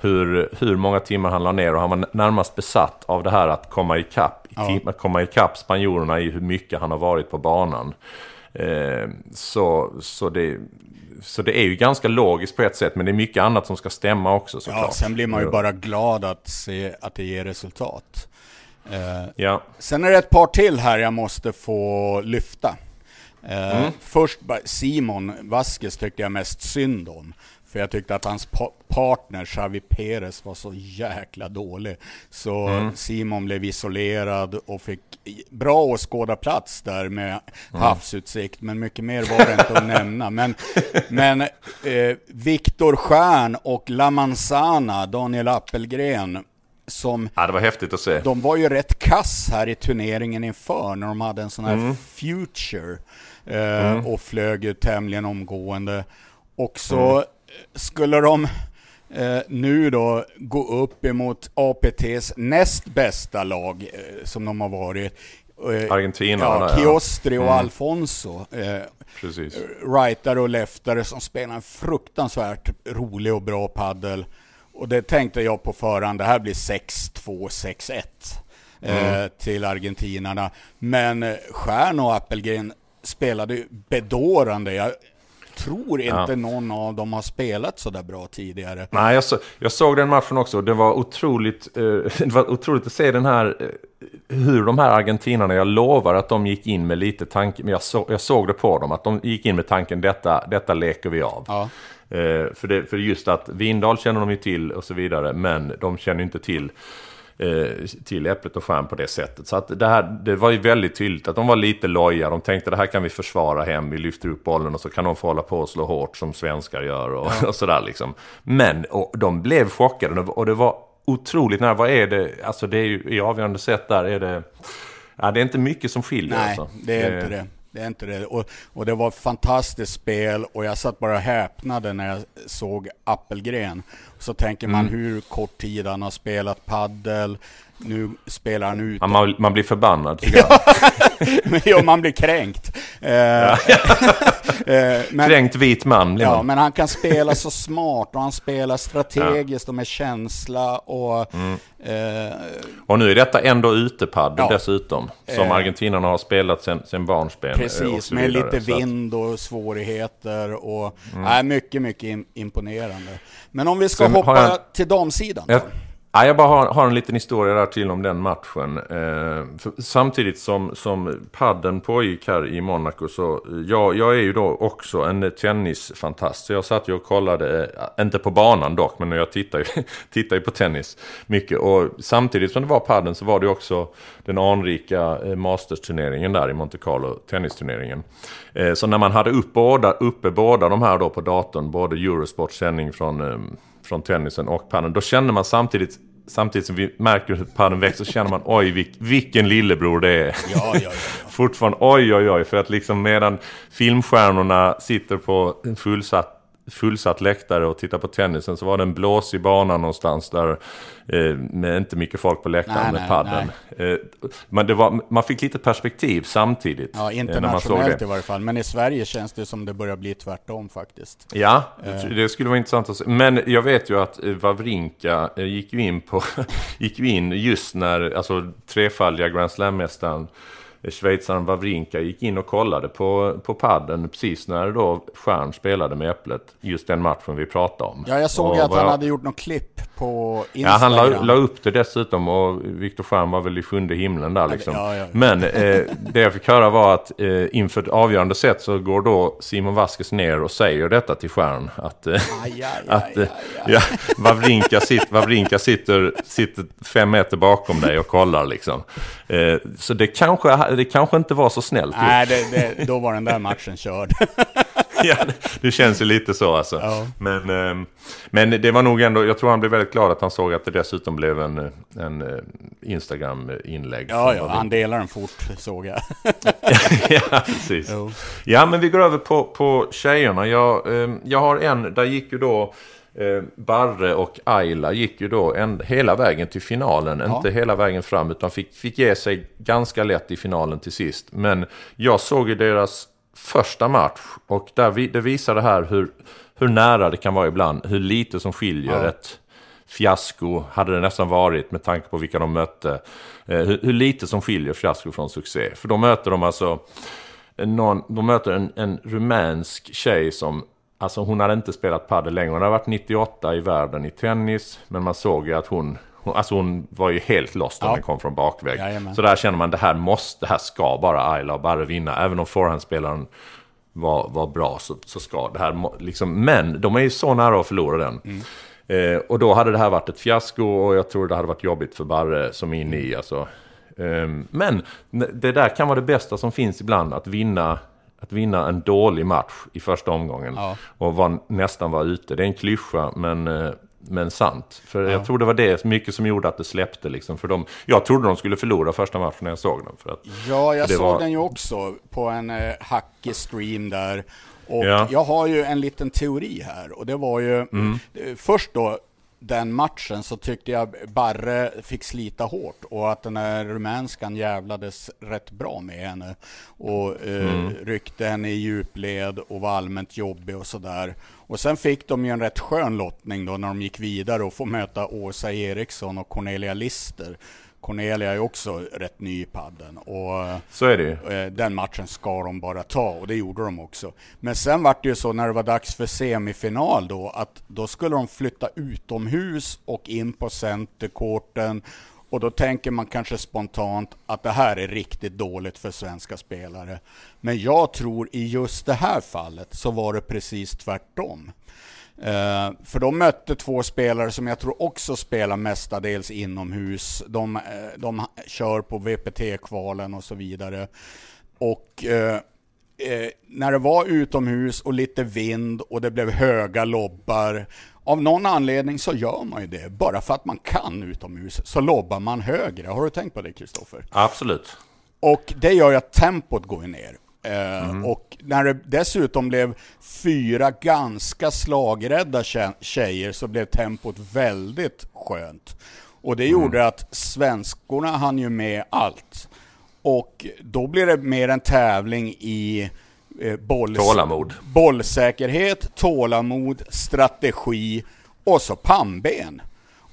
hur, hur många timmar han la ner och han var närmast besatt av det här att komma ikapp, Ja. att komma ikapp spanjorerna i hur mycket han har varit på banan. Eh, så, så, det, så det är ju ganska logiskt på ett sätt, men det är mycket annat som ska stämma också såklart. Ja, sen blir man ju bara glad att se att det ger resultat. Eh, Ja, sen är det ett par till här jag måste få lyfta. Eh, Mm. Först Simon Vasquez tyckte jag mest synd om. För jag tyckte att hans pa- partner Xavi Perez var så jäkla dålig. Så Mm. Simon blev isolerad och fick bra åskådarplats där med Mm. havsutsikt. Men mycket mer var det inte att nämna. Men, men eh, Viktor Stjärn och La Manzana, Daniel Appelgren, som ja, det var häftigt att se. de var ju rätt kass här i turneringen inför när de hade en sån här Mm. future eh, och flög ju tämligen omgående. Och så Mm. Skulle de eh, nu då gå upp emot APTs näst bästa lag eh, som de har varit. Eh, Argentina, ja, ja. Chiostri och Mm. Alfonso. Eh, Precis. rightare och leftare som spelar en fruktansvärt rolig och bra paddel. Och det tänkte jag på förhand, det här blir 6-2, 6-1. mm. till argentinarna. Men eh, Stjärn och Appelgren spelade bedårande. Jag tror inte ja. någon av dem har spelat så där bra tidigare. Nej, jag, så, jag såg den matchen också. Det var otroligt, eh, *laughs* det var otroligt att se den här, eh, hur de här argentinarna, jag lovar att de gick in med lite tanke, men jag, så, jag såg det på dem, att de gick in med tanken detta, detta leker vi av. Ja. Eh, för, det, för just att Vindal känner de ju till och så vidare, men de känner inte till till Äpplet och Stjärn på det sättet. Så att det, här, det var ju väldigt tydligt att de var lite loja. De tänkte det här kan vi försvara hem. Vi lyfter upp bollen och så kan de få hålla på och slå hårt som svenskar gör och, ja. *laughs* och sådär liksom. Men och de blev chockade och det var otroligt nära. Vad är det? Alltså det är ju i avgörande sätt där är det... Ja, det är inte mycket som skiljer. Nej, alltså. det är inte det. Det är inte det. Och, och det var ett fantastiskt spel och jag satt bara och häpnade när jag såg Appelgren. Så tänker man mm. hur kort tid han har spelat paddel. Nu spelar han ut. Man, man blir förbannad tycker jag. *laughs* *laughs* *laughs* ja, man blir kränkt. Ja. *laughs* Eh, men, Kränkt vit man blir Ja, men han kan spela så smart och han spelar strategiskt ja. och med känsla och... Mm. Eh, och nu är detta ändå utepaddel ja. dessutom. Som eh, argentinarna har spelat sen, sen barnsben. Eh, Precis, med lite vind och svårigheter och... Mm. Äh, mycket, mycket imponerande. Men om vi ska sen hoppa jag... till damsidan. Då. Ja, jag bara har, har, en liten historia där till om den matchen. Eh, samtidigt som, som padden pågick här i Monaco så eh, jag, jag är ju då också en tennisfantast. Så jag satt ju och kollade, eh, inte på banan dock, men jag tittar ju, *laughs* tittar ju på tennis mycket. Och samtidigt som det var padden så var det också den anrika eh, där i Monte Carlo, tennisturneringen. Eh, så när man hade upp båda, uppe båda de här då på datorn, både Eurosports sändning från eh, från tennisen och padden. Då känner man samtidigt, samtidigt som vi märker hur padden växer, så känner man oj vilk, vilken lillebror det är. Ja, ja, ja, *laughs* Fortfarande oj oj oj, för att liksom medan filmstjärnorna sitter på en fullsatt fullsatt läktare och tittar på tennisen så var det en blåsig bana någonstans där eh, med inte mycket folk på läktaren nej, med padden. Eh, men det var, man fick lite perspektiv samtidigt. Ja, internationellt i varje fall. Men i Sverige känns det som det börjar bli tvärtom faktiskt. Ja, eh. det skulle vara intressant att se. Men jag vet ju att eh, Wawrinka eh, gick in på, *laughs* gick in just när, alltså trefaldiga Grand Slam-mästaren schweizaren Wawrinka gick in och kollade på, på padden precis när då Stjärn spelade med Äpplet. Just den matchen vi pratade om. Ja, jag såg och att han jag... hade gjort något klipp på Instagram. Ja, han la, la, upp det dessutom och Viktor Stjärn var väl i sjunde himlen där liksom. Ja, ja. Men eh, det jag fick höra var att eh, inför ett avgörande sätt så går då Simon Vasquez ner och säger detta till Stjärn. Att, eh, aj, aj, *laughs* att eh, ja, Wawrinka, sit, Wawrinka sitter, sitter fem meter bakom dig och kollar liksom. Eh, så det kanske, det kanske inte var så snällt. Nej, det, det, då var den där matchen körd. *laughs* *laughs* ja, det känns ju lite så alltså. Ja. Men, ehm, men det var nog ändå, jag tror han blev väldigt glad att han såg att det dessutom blev en, en eh, Instagram-inlägg. Ja, ja, han delar den fort såg jag. *laughs* ja, precis. Jo. Ja, men vi går över på, på tjejerna. Jag, ehm, jag har en, där gick ju då Eh, Barre och Ayla gick ju då en, hela vägen till finalen. Ja. Inte hela vägen fram utan fick, fick ge sig ganska lätt i finalen till sist. Men jag såg ju deras första match och där vi, det visar det här hur, hur nära det kan vara ibland. Hur lite som skiljer ja. ett fiasko hade det nästan varit med tanke på vilka de mötte. Eh, hur, hur, lite som skiljer fiasko från succé. För då möter de alltså någon, de möter en, en rumänsk tjej som Alltså hon hade inte spelat padel längre. Hon hade varit 98 i världen i tennis. Men man såg ju att hon, hon alltså hon var ju helt lost när ja. den kom från bakväg. Jajamän. Så där känner man det här måste, det här ska bara Ayla och Barre vinna. Även om forehandspelaren var, var bra så, så ska det här liksom. Men de är ju så nära att förlora den. Mm. Eh, och då hade det här varit ett fiasko och jag tror det hade varit jobbigt för Barre som är inne i. Alltså. Eh, men det där kan vara det bästa som finns ibland. Att vinna att vinna en dålig match i första omgången ja. och var, nästan vara ute. Det är en klyscha, men, eh, men sant. För ja. jag tror det var det mycket som gjorde att det släppte. Liksom, för de, jag trodde de skulle förlora första matchen när jag såg den. För att ja, jag såg var... den ju också på en eh, hackig stream där. Och ja. jag har ju en liten teori här. Och det var ju mm. Eh, först då den matchen så tyckte jag Barre fick slita hårt och att den här rumänskan jävlades rätt bra med henne. Och eh, mm. ryckte henne i djupled och var allmänt jobbig och sådär. Och sen fick de ju en rätt skön lottning då när de gick vidare och får möta Åsa Eriksson och Cornelia Lister. Cornelia är också rätt ny i padden. Och så är det ju. Eh, den matchen ska de bara ta och det gjorde de också. Men sen var det ju så när det var dags för semifinal då att då skulle de flytta utomhus och in på centerkorten och då tänker man kanske spontant att det här är riktigt dåligt för svenska spelare. Men jag tror i just det här fallet så var det precis tvärtom. Uh, för de mötte två spelare som jag tror också spelar mestadels inomhus. De, uh, de kör på VPT-kvalen och så vidare. Och uh, när det var utomhus och lite vind och det blev höga lobbar. Av någon anledning så gör man ju det. Bara för att man kan utomhus så lobbar man högre. Har du tänkt på det Kristoffer? Absolut. Och det gör ju att tempot går ner. Mm. Och när det dessutom blev fyra ganska slagrädda tjejer så blev tempot väldigt skönt. Och det mm. gjorde att svenskorna hann ju med allt. Och då blir det mer en tävling i eh, boll, tålamod. bollsäkerhet, tålamod, strategi och så pannben.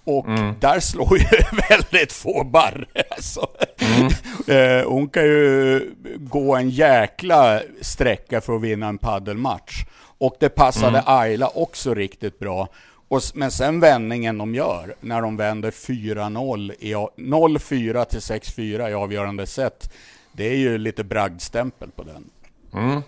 Och mm. där slår ju *laughs* väldigt få barre. Alltså. Mm. *laughs* Eh, hon kan ju gå en jäkla sträcka för att vinna en paddelmatch. Och det passade mm. Ayla också riktigt bra. Och, men sen vändningen de gör, när de vänder 4-0, 0-4 till 6-4 i avgörande set, det är ju lite bragdstämpel på den. Mm.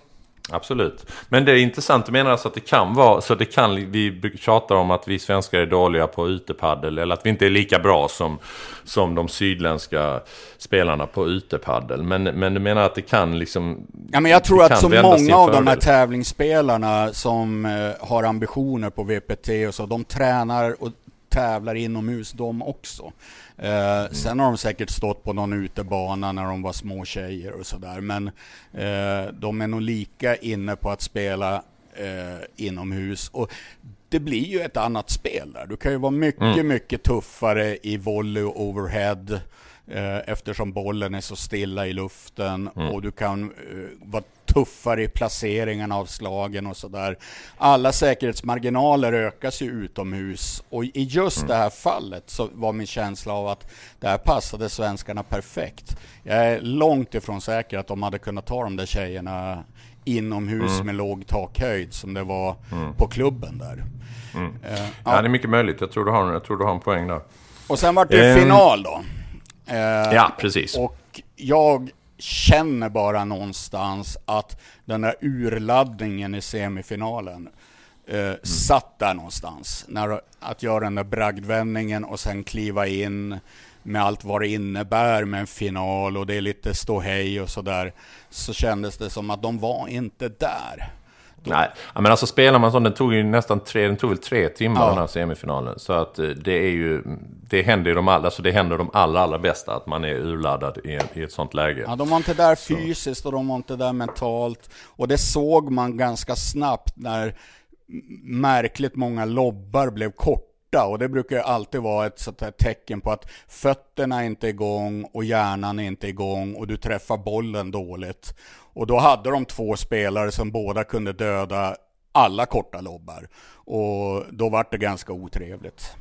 Absolut. Men det är intressant, du menar alltså att det kan vara, så det kan, vi tjatar om att vi svenskar är dåliga på utepaddel, eller att vi inte är lika bra som, som de sydländska spelarna på utepaddel. Men, men du menar att det kan liksom... Ja men jag tror att så många av de här tävlingsspelarna som eh, har ambitioner på VPT och så, de tränar och tävlar inomhus de också. Eh, sen har de säkert stått på någon utebana när de var små tjejer och sådär. Men eh, de är nog lika inne på att spela eh, inomhus. Och det blir ju ett annat spel där. Du kan ju vara mycket, mm. mycket tuffare i volley och overhead. Eh, eftersom bollen är så stilla i luften mm. och du kan uh, vara tuffare i placeringen av slagen och sådär. Alla säkerhetsmarginaler ökas ju utomhus och i just mm. det här fallet så var min känsla av att det här passade svenskarna perfekt. Jag är långt ifrån säker att de hade kunnat ta de där tjejerna inomhus mm. med låg takhöjd som det var mm. på klubben där. Uh, ja. ja. det är mycket möjligt. Jag tror du har, jag tror du har en poäng där. Och sen var det um, final då. Uh, ja, precis. Och jag känner bara någonstans att den där urladdningen i semifinalen eh, mm. satt där någonstans. När, att göra den där bragdvändningen och sen kliva in med allt vad det innebär med en final och det är lite ståhej och sådär. Så kändes det som att de var inte där. Nej, men alltså spelar man sån, den tog ju nästan tre, den tog väl tre timmar ja. den här semifinalen. Så att eh, det är ju, det händer ju de allra, alltså det händer de allra, allra bästa att man är urladdad i, i ett sånt läge. Ja, de var inte där fysiskt och de var inte där mentalt. Och det såg man ganska snabbt när märkligt många lobbar blev borta och det brukar ju alltid vara ett sånt här tecken på att fötterna är inte igång och hjärnan är inte igång och du träffar bollen dåligt. Och då hade de två spelare som båda kunde döda alla korta lobbar. Och då var det ganska otrevligt.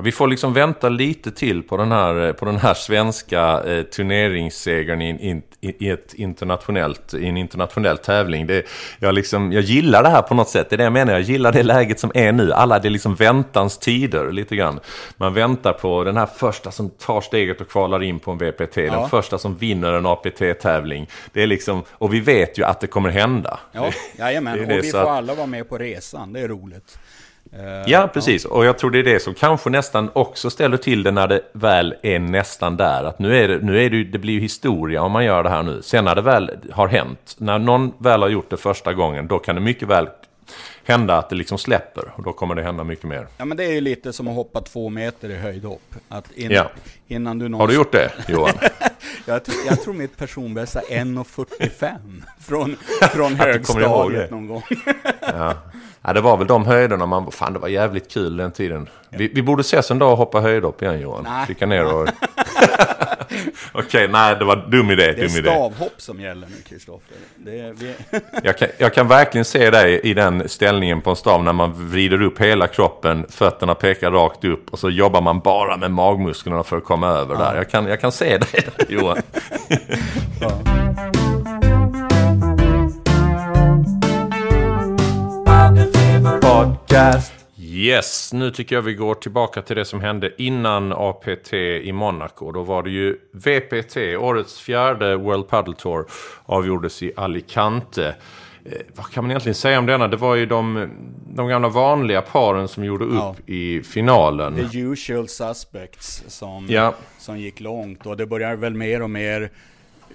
Ja, vi får liksom vänta lite till på den här, på den här svenska eh, turneringssegern i, i, i, ett internationellt, i en internationell tävling. Det, jag, liksom, jag gillar det här på något sätt, det är det jag menar. Jag gillar det läget som är nu. Alla, det är liksom väntans tider lite grann. Man väntar på den här första som tar steget och kvalar in på en VPT. Ja. Den första som vinner en APT-tävling. Det är liksom, och vi vet ju att det kommer hända. Ja, jajamän. *laughs* Det, det, och vi får att... alla vara med på resan, det är roligt. Uh, ja, precis. Och jag tror det är det som kanske nästan också ställer till det när det väl är nästan där. Att nu är det, nu är det, det blir ju historia om man gör det här nu. Sen när det väl har hänt, när någon väl har gjort det första gången, då kan det mycket väl hända att det liksom släpper. Och då kommer det hända mycket mer. Ja, men det är ju lite som att hoppa två meter i höjdhopp. Att in, ja. innan du någonsin... Har du gjort det, Johan? *laughs* jag, tror, jag tror mitt personbästa är 1,45 *laughs* från, från högstadiet någon gång. ja. *laughs* Ja, det var väl de höjderna man... Fan, det var jävligt kul den tiden. Vi, vi borde ses en dag och hoppa höjdhopp igen Johan. Nej. Ner och... *laughs* Okej, nej det var dum idé. Det är dum idé. stavhopp som gäller nu, Kristoffer. Vi... Jag kan, jag kan verkligen se dig i den ställningen på en stav när man vrider upp hela kroppen, fötterna pekar rakt upp och så jobbar man bara med magmusklerna för att komma över där. Jag kan, jag kan se dig Johan. *laughs* Podcast. Yes, nu tycker jag vi går tillbaka till det som hände innan APT i Monaco. Då var det ju VPT, årets fjärde World Padel Tour, avgjordes i Alicante. Eh, vad kan man egentligen säga om denna? Det var ju de, de gamla vanliga paren som gjorde upp Ja. i finalen. The usual suspects som, Ja. som gick långt. Och det börjar väl mer och mer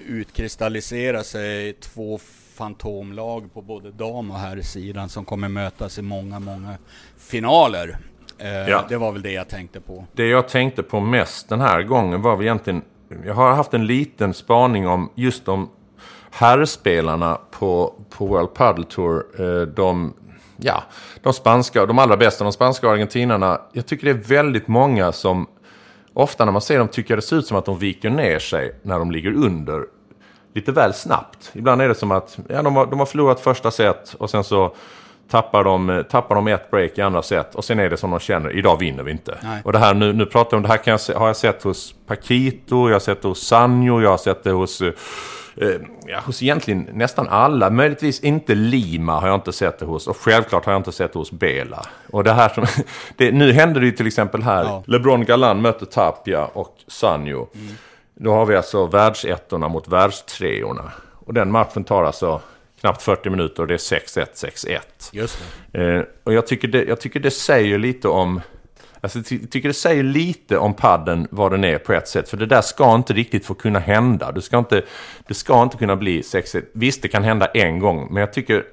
utkristallisera sig två fantomlag på både dam och herrsidan som kommer mötas i många, många finaler. Eh, Ja. Det var väl det jag tänkte på. Det jag tänkte på mest den här gången var väl egentligen... Jag har haft en liten spaning om just de herrspelarna på, på World Padel Tour. Eh, De, ja, de spanska, de allra bästa, de spanska argentinarna. Jag tycker det är väldigt många som... Ofta när man ser dem tycker jag det ser ut som att de viker ner sig när de ligger under lite väl snabbt. Ibland är det som att ja, de, har, de har förlorat första set och sen så tappar de, tappar de ett break i andra set och sen är det som de känner, idag vinner vi inte. Nej. Och det här nu, nu pratar om, det här kan jag har jag sett hos Paquito, jag har sett det hos Sanjo, jag har sett det hos, eh, ja, hos egentligen nästan alla. Möjligtvis inte Lima har jag inte sett det hos och självklart har jag inte sett det hos Bela. Och det här som, *laughs* det, nu händer det ju till exempel här, Ja. LeBron Galan möter Tapia och Sanjo. Då har vi alltså världsettorna mot världstreorna. Och den matchen tar alltså knappt 40 minuter och det är 6-1, 6-1. Just det. Eh, och jag tycker, det, jag tycker det säger lite om... Alltså, jag ty- tycker det säger lite om padden vad den är på ett sätt. För det där ska inte riktigt få kunna hända. Du ska inte, det ska inte kunna bli 6-1. Visst, det kan hända en gång. Men jag tycker,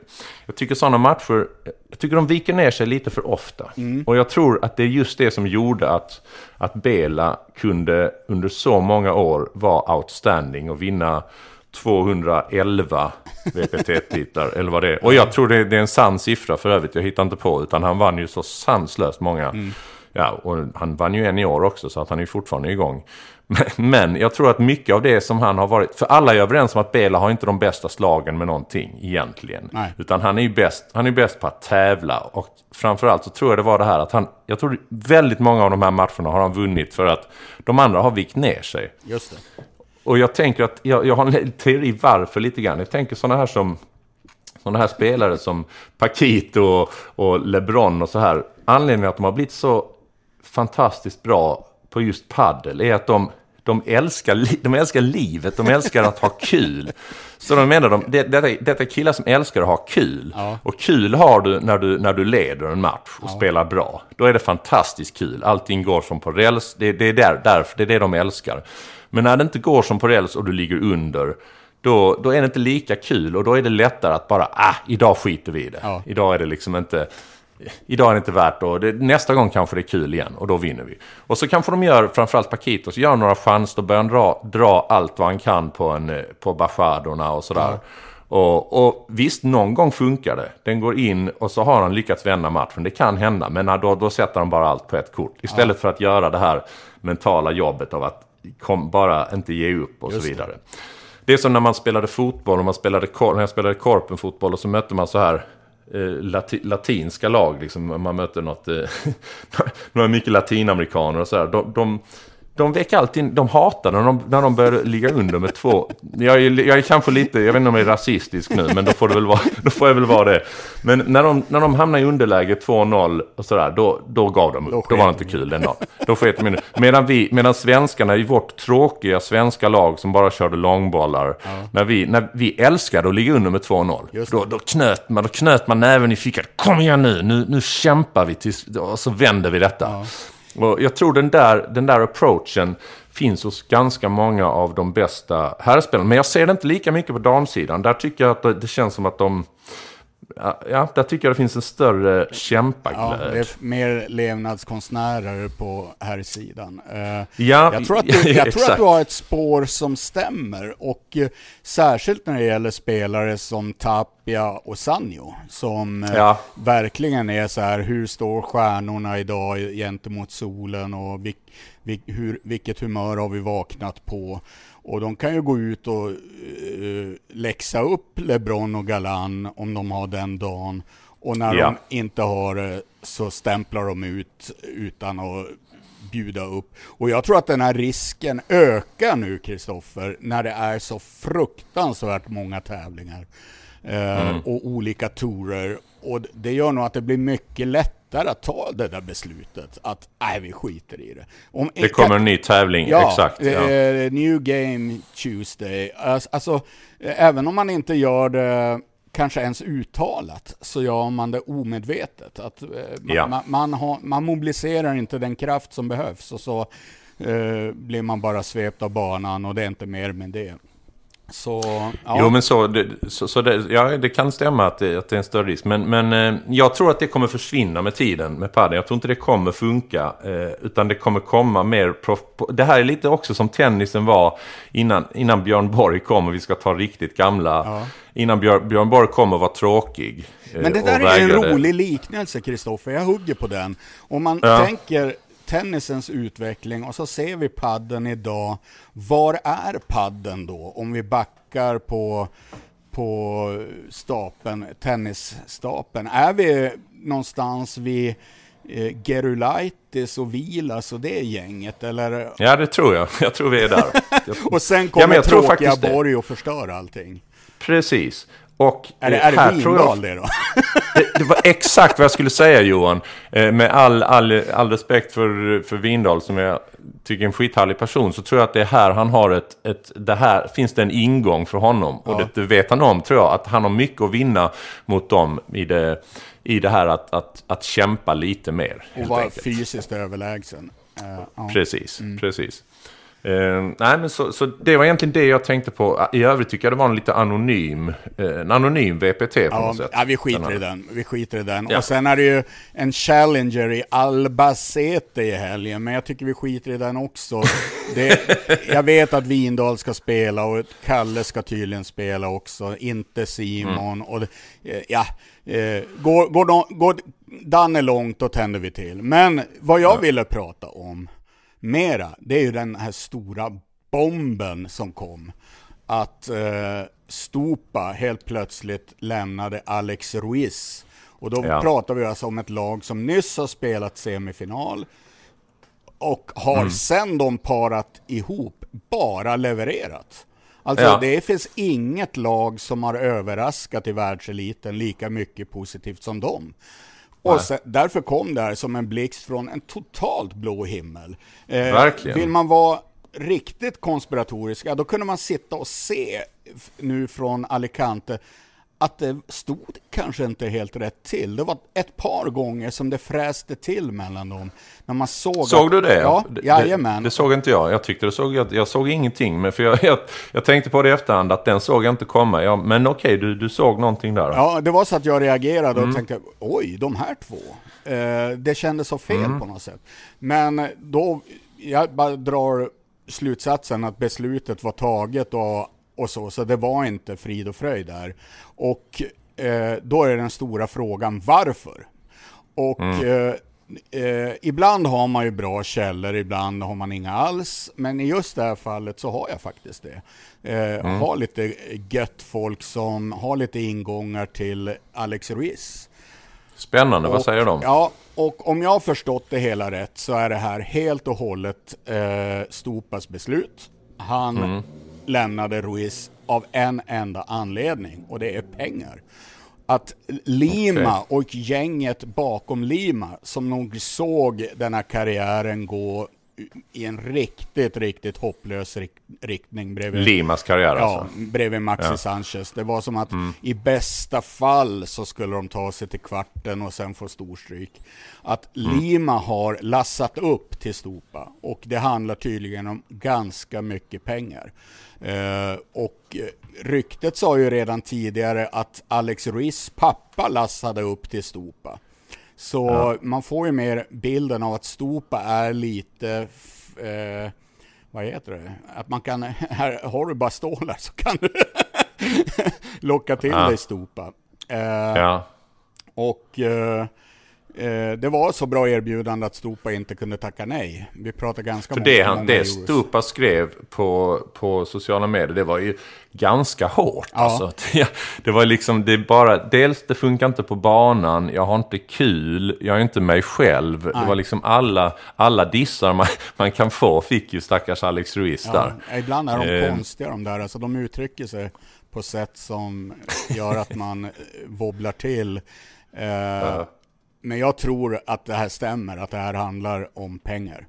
jag tycker sådana matcher... Jag tycker de viker ner sig lite för ofta. Och jag tror att det är just det som gjorde att, att Bela kunde under så många år vara outstanding och vinna 211 *laughs* VPT-titlar, eller vad det är. Och jag tror det, är en sann siffra för övrigt, jag hittar inte på, utan han vann ju så sanslöst många. Ja, och han vann ju en i år också, så att han är fortfarande igång. Men, men jag tror att mycket av det som han har varit, för alla är överens om att Bela har inte de bästa slagen med någonting egentligen. Nej. Utan han är ju bäst, han är bäst på att tävla. Och framförallt så tror jag det var det här att han, jag tror väldigt många av de här matcherna har han vunnit för att de andra har vikt ner sig. Just det. Och jag tänker att, jag, jag har en teori varför lite grann. Jag tänker sådana här som, sådana här spelare som Paquito och, och LeBron och så här. Anledningen att de har blivit så fantastiskt bra på just paddel är att de, de, älskar, de älskar livet, de älskar att ha kul. Så de menar, de, det, detta, detta är killar som älskar att ha kul. Ja. Och kul har du när, du när du leder en match och spelar bra. Då är det fantastiskt kul. Allting går som på räls. Det, det är där, därför, det är det de älskar. Men när det inte går som på räls och du ligger under, då, då är det inte lika kul och då är det lättare att bara, ah, idag skiter vi i det. Ja. Idag är det liksom inte... Idag är det inte värt och det, nästa gång kanske det är kul igen och då vinner vi. Och så kanske de gör, framförallt Paquitos, gör några chanser och börjar dra, dra allt vad han kan på, en, på bachadorna och sådär. Och, och visst, någon gång funkar det. Den går in och så har han lyckats vända matchen. Det kan hända, men då, då sätter han bara allt på ett kort. Istället för att göra det här mentala jobbet av att kom, bara inte ge upp och Just så det. vidare. Det är som när man spelade fotboll, och man spelade, när jag spelade korpenfotboll och så mötte man så här Eh, lati, latinska lag. Liksom, man möter något, eh, *laughs* några mycket latinamerikaner och sådär. De, de, de väcker alltid, de hatar när de, när de börjar ligga under med två. Jag är, jag är kanske lite, jag vet inte om jag är rasistisk nu, men då får, det väl vara, då får jag väl vara det. Men när de, när de hamnar i underläge 2-0 och sådär, då, då gav de upp. Då, Då var det inte kul den dagen. Då sket de. Medan, vi, medan svenskarna i vårt tråkiga svenska lag som bara körde långbollar, när, vi, när vi älskade att ligga under med 2-0, Just då, då, knöt man, då knöt man näven i fickan. Kom igen nu, nu, nu kämpar vi tills, och så vänder vi detta. Och jag tror den där, den där approachen finns hos ganska många av de bästa herrspelarna. Men jag ser det inte lika mycket på damsidan. Där tycker jag att det, det känns som att de... Ja, där tycker jag det finns en större Ja, kämpaglöd. det är mer levnadskonstnärer på här sidan. Eh, Ja, jag tror, att du, *laughs* jag tror att du har ett spår som stämmer och eh, särskilt när det gäller spelare som Tapia Tapia och Sanjo som eh, Ja. verkligen är så här, hur står stjärnorna idag gentemot solen och vil, vil, hur, vilket humör har vi vaknat på? Och de kan ju gå ut och uh, läxa upp LeBron och Galan om de har den dagen. Och när Ja. de inte har det så stämplar de ut utan att bjuda upp. Och jag tror att den här risken ökar nu, Kristoffer, när det är så fruktansvärt många tävlingar eh, och olika tourer. Och det gör nog att det blir mycket lättare att ta det där beslutet. Att nej, vi skiter i det. Om, Det kommer en ny tävling, Ja, exakt. Ja. eh, New Game Tuesday. Alltså, Alltså, eh, även om man inte gör det kanske ens uttalat, så gör man det omedvetet. Att, eh, man, Ja. man, man, har, man mobiliserar inte den kraft som behövs och så eh, blir man bara svept av banan och det är inte mer med det. Så, ja. Jo, men så, det, så, så det, ja, det kan stämma att det, att det är en större risk. Men, men eh, jag tror att det kommer försvinna med tiden med padel. Jag tror inte det kommer funka. Eh, utan det kommer komma mer proff... Det här är lite också som tennisen var innan, innan Björn Borg kom. Och vi ska ta riktigt gamla. Ja. Innan Björn, Björn Borg kom och var tråkig. eh, Men det och där är en rolig liknelse, Kristoffer. Jag hugger på den. Om man Ja. tänker tennisens utveckling och så ser vi padden idag. Var är padden då? Om vi backar på, på stapeln, tennisstapeln. Är vi någonstans vid eh, Gerulaitis och Vilas och det gänget? Eller? Ja, det tror jag. *laughs* Jag tror vi är där. *laughs* Och sen Ja, kommer tror tråkiga. Borg och förstör allting. precis. Och Är det, eh, är det här tror jag- Vindal det då? *laughs* Det, det var exakt vad jag skulle säga Johan. Eh, med all, all, all respekt för, för Windahl som jag tycker är en skithärlig person. Så tror jag att det är här han har ett, ett det här finns det en ingång för honom. Och Ja. det, det vet han om tror jag. Att han har mycket att vinna mot dem i det, i det här att, att, att kämpa lite mer. Och vara fysiskt överlägsen. Eh, ja. Precis, precis. Eh, nej, men så, så det var egentligen det jag tänkte på. I övrigt tycker jag det var en lite anonym, eh, en anonym VPT på Ja, något sätt. ja, vi skiter Den i den. Vi skiter i den. Ja. Och sen är det ju en Challenger i Albacete i helgen, men jag tycker vi skiter i den också. *laughs* Det, jag vet att Vindal ska spela och Kalle ska tydligen spela också, inte Simon. Mm. Och det, eh, ja, eh, går, går, de, går Danne långt, då tänder vi till. Men vad jag ville prata om mera, det är ju den här stora bomben som kom. Att eh, Stupa helt plötsligt lämnade Alex Ruiz. Och då Ja. pratar vi alltså om ett lag som nyss har spelat semifinal och har Mm. sen de parat ihop bara levererat. Alltså Ja. det finns inget lag som har överraskat i världseliten lika mycket positivt som dem. Och sen, därför kom det här som en blixt från en totalt blå himmel. Eh, Verkligen. Vill man vara riktigt konspiratorisk, ja, då kunde man sitta och se nu från Alicante att det stod kanske inte helt rätt till. Det var ett par gånger som det fräste till mellan dem. När man såg Såg att, du det? Ja, det, jajamän. det, det såg inte jag. Jag tyckte det såg, jag, jag såg ingenting. Men för jag, jag, jag tänkte på det i efterhand att den såg jag inte komma. Ja, men okej, du, du såg någonting där. Ja, det var så att jag reagerade Mm. och tänkte, oj, de här två. Eh, det kändes så fel Mm. på något sätt. Men då, jag bara drar slutsatsen att beslutet var taget och, och så, så det var inte frid och fröjd där. Och eh, då är den stora frågan, varför? Och eh, eh, ibland har man ju bra källor, ibland har man inga alls. Men i just det här fallet så har jag faktiskt det. Eh, Har lite gött folk som har lite ingångar till Alex Ruiz. Spännande, vad Och- säger de? Ja, och om jag har förstått det hela rätt så är det här helt och hållet eh, Stupas beslut. Han Mm. Lämnade Ruiz av en enda anledning och det är pengar. Att Lima och gänget bakom Lima som nog såg den här karriären gå i en riktigt, riktigt hopplös rik- riktning bredvid Limas karriär Ja, alltså. bredvid Maxi Ja. Mm. Sanchez. Det var som att i bästa fall så skulle de ta sig till kvarten och sen få storstryk. Att Mm. Lima har lassat upp till Stupa och det handlar tydligen om ganska mycket pengar. Eh, och eh, ryktet sa ju redan tidigare att Alex Ruiz pappa lassade upp till Stupa. Så man får ju mer bilden av att Stupa är lite eh, vad heter det? Att man kan, *laughs* här har du bara stålar så kan du *laughs* locka till Ja. dig Stupa. Eh, Ja. Och eh, det var så bra erbjudande att Stupa inte kunde tacka nej. Vi pratade ganska För det, han, det. Stupa skrev på, på sociala medier, det var ju ganska hårt. Ja. Alltså. *laughs* Det, var liksom, det bara, dels det funkar inte på banan, jag har inte kul, jag är inte mig själv. Det var liksom alla, alla dissar man, *laughs* man kan få fick ju stackars Alex Ruiz där. Ja, ibland är de Eh. konstiga de där, alltså de uttrycker sig på sätt som gör att man eh, *laughs* wobblar till. Eh, Men jag tror att det här stämmer, att det här handlar om pengar.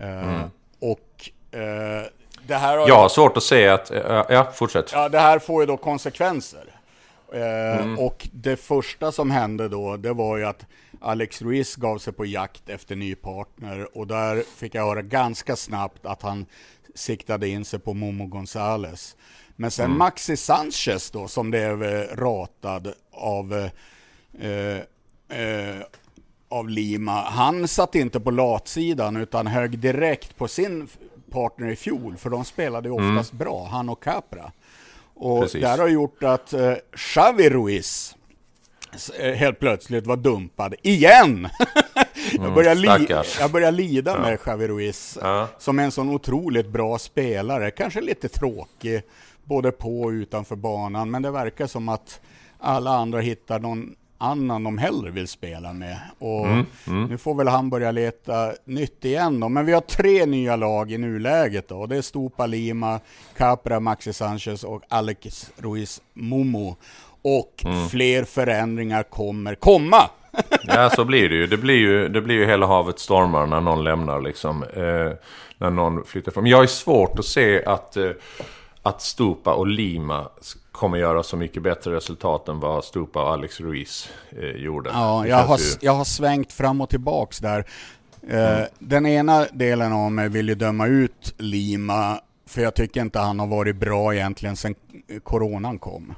Eh, Och eh, det här har Jag har svårt att se att, ja, ja fortsätt. Ja, det här får ju då konsekvenser. Eh, Och det första som hände då, det var ju att Alex Ruiz gav sig på jakt efter ny partner och där fick jag höra ganska snabbt att han siktade in sig på Momo Gonzales. Men sen Maxi Sanchez då, som blev eh, ratad av eh, eh, av Lima, han satt inte på latsidan utan högg direkt på sin partner i fjol, för de spelade ju oftast bra, han och Capra. Och Precis. det här har gjort att eh, Xavi Ruiz eh, helt plötsligt var dumpad igen. *laughs* jag, börjar li- jag börjar lida med Xavi Ruiz, Ja. som är en sån otroligt bra spelare. Kanske lite tråkig, både på och utanför banan, men det verkar som att alla andra hittar någon annan de hellre vill spela med. Och Nu får väl han börja leta nytt igen då. Men vi har tre nya lag i nuläget då. Det är Stupa Lima, Capra, Maxi Sanchez och Alex Ruiz Momo. Och fler förändringar kommer komma. Ja, så blir det ju. Det blir ju, det blir ju hela havet stormar när någon lämnar liksom. Eh, när någon flyttar fram. Jag har svårt att se att, eh, att Stupa och Lima kommer göra så mycket bättre resultat än vad Stupa och Alex Ruiz eh, gjorde. Ja, jag har, ju- jag har svängt fram och tillbaks där. Eh, Den ena delen av mig vill ju döma ut Lima, för jag tycker inte han har varit bra egentligen sedan coronan kom.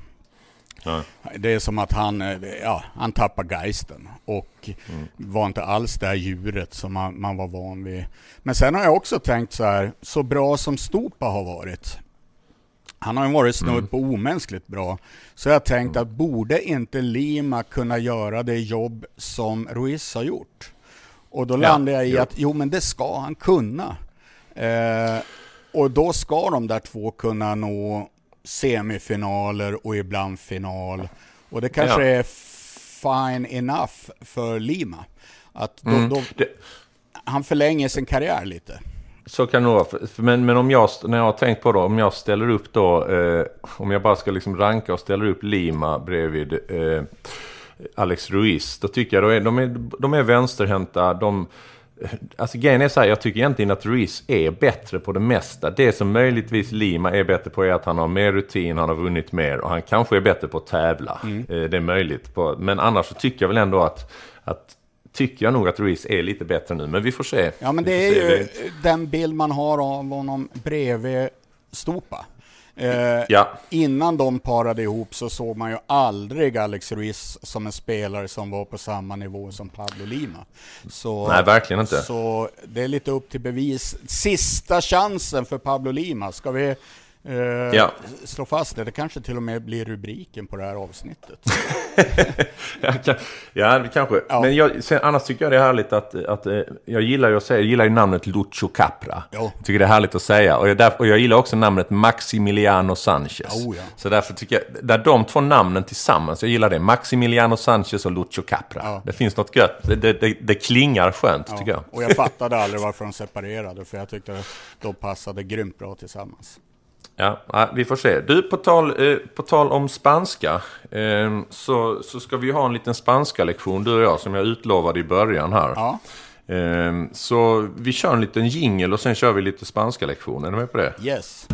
Ja. Det är som att han, eh, ja, han tappar geisten och var inte alls det här djuret som man, man var van vid. Men sen har jag också tänkt så här, så bra som Stupa har varit, han har ju varit snudd på omänskligt bra. Så jag har tänkt att borde inte Lima kunna göra det jobb som Ruiz har gjort? Och då Ja, landar jag i jo. att jo men det ska han kunna. Eh, och då ska de där två kunna nå semifinaler och ibland final. Och det kanske Ja. är fine enough för Lima. Att då, Mm. då, han förlänger sin karriär lite. Så kan det nog vara. Men, men om jag, när jag har tänkt på det, om jag ställer upp då, eh, om jag bara ska liksom ranka och ställer upp Lima bredvid eh, Alex Ruiz, då tycker jag då är, de, är, de är vänsterhänta, de... Alltså grejen är så här, jag tycker egentligen att Ruiz är bättre på det mesta. Det som möjligtvis Lima är bättre på är att han har mer rutin, han har vunnit mer och han kanske är bättre på att tävla. Eh, det är möjligt. På, men annars så tycker jag väl ändå att, att tycker jag nog att Ruiz är lite bättre nu, men vi får se. Ja, men det är ju den bild man har av honom bredvid Stupa. Eh, Ja. Innan de parade ihop så såg man ju aldrig Alex Ruiz som en spelare som var på samma nivå som Pablo Lima. Så, Nej, verkligen inte. Så det är lite upp till bevis. Sista chansen för Pablo Lima. Ska vi eh, Ja. slå fast det? Det kanske till och med blir rubriken på det här avsnittet. *laughs* Ja, det kanske. Ja. Men jag, sen, annars tycker jag det är härligt att, att eh, jag gillar ju att säga, jag gillar ju namnet Lucho Capra. Ja. Jag tycker det är härligt att säga. Och jag, där, och jag gillar också namnet Maximiliano Sanchez. Oh, ja. Så därför tycker jag, där de två namnen tillsammans, jag gillar det. Maximiliano Sanchez och Lucho Capra. Det finns något gött. Det, det, det, det klingar skönt, tycker jag. Och jag fattade *laughs* aldrig varför de separerade, för jag tyckte de passade grymt bra tillsammans. Ja, vi får se. Du, på tal, eh, på tal om spanska. Eh, så, så ska vi ha en liten spanska lektion du och jag, som jag utlovade i början här. Ja, Ehm, Så vi kör en liten jingle och sen kör vi lite spanska lektioner. Är du med på det? yes.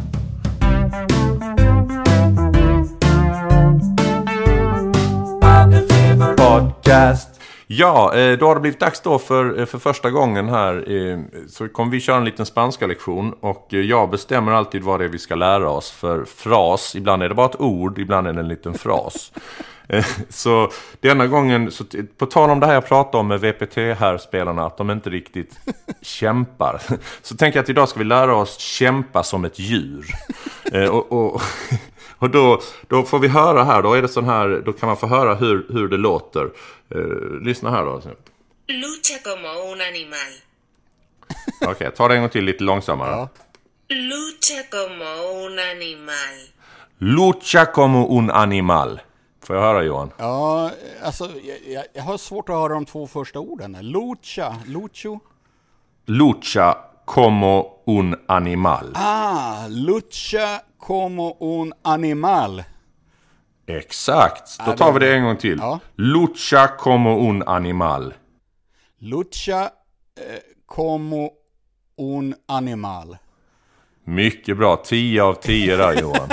Podcast. Ja, eh, då har det blivit dags då för, eh, för första gången här. eh, Så kommer vi köra en liten spanska lektion. Och jag bestämmer alltid vad det är vi ska lära oss för fras. Ibland är det bara ett ord, ibland är det en liten fras. *laughs* Så denna gången, så på tal om det här jag pratade om med VPT här spelarna att de inte riktigt *laughs* kämpar. Så tänker jag att idag ska vi lära oss kämpa som ett djur. Och, och, *laughs* Och då, då får vi höra här, då är det sån här, då kan man få höra hur, hur det låter. Uh, lyssna här då. Lucha como un animal. *laughs* Okej, okay, ta det en gång till lite långsammare. Ja. Lucha como un animal. Lucha como un animal. Får jag höra Johan? Ja, alltså jag, jag har svårt att höra de två första orden. Lucha, lucho. Lucha como un animal. Ah, lucha como un animal. Exakt, då tar vi det en gång till. Ja. Lucha como un animal. Lucha eh, como un animal. Mycket bra, 10 av 10 där Johan.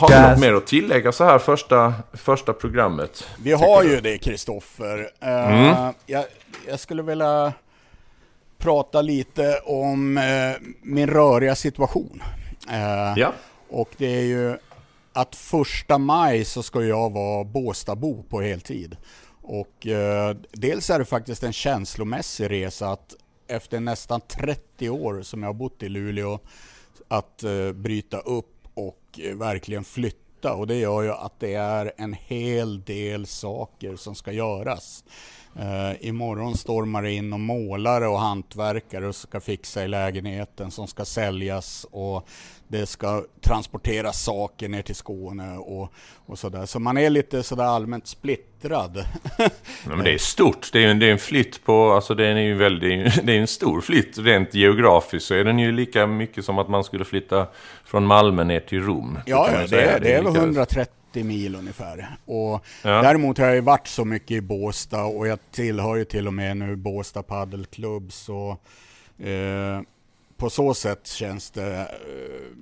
Har vi något mer att tillägga så här första, första programmet? Vi har ju det Kristoffer. Uh, mm. jag, jag, skulle vilja prata lite om uh, min röriga situation. Uh, ja. Och det är ju att första maj så ska jag vara Båstadbo på heltid. Och eh, dels är det faktiskt en känslomässig resa att efter nästan 30 år som jag har bott i Luleå att eh, bryta upp eh, Eh, verkligen flytta och det gör ju att det är en hel del saker som ska göras. Uh, imorgon stormar det in och målare och hantverkare och ska fixa i lägenheten som ska säljas och det ska transporteras saker ner till Skåne och, och sådär. Så man är lite sådär allmänt splittrad. *laughs* ja, men det är stort. Det är, en, det är en flytt på, alltså det är ju väldigt, *laughs* det är en stor flytt. Rent geografiskt så är den ju lika mycket som att man skulle flytta från Malmö ner till Rom. Ja, det, är, det är väl 130 mil ungefär. Och ja. Däremot har jag ju varit så mycket i Båstad och jag tillhör ju till och med nu Båstad Paddelklubb. Så eh, på så sätt känns det eh,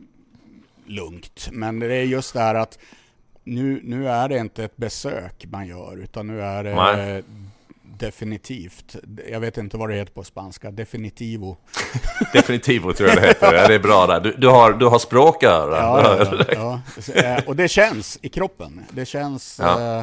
lugnt. Men det är just det här att nu, nu är det inte ett besök man gör, utan nu är det Nej. Definitivt. Jag vet inte vad det heter på spanska. Definitivo. *laughs* Definitivo tror jag det heter. Ja, det är bra där. Du, du har, du har språköra. Ja, ja, ja, ja. Och det känns i kroppen. Det känns... Eh,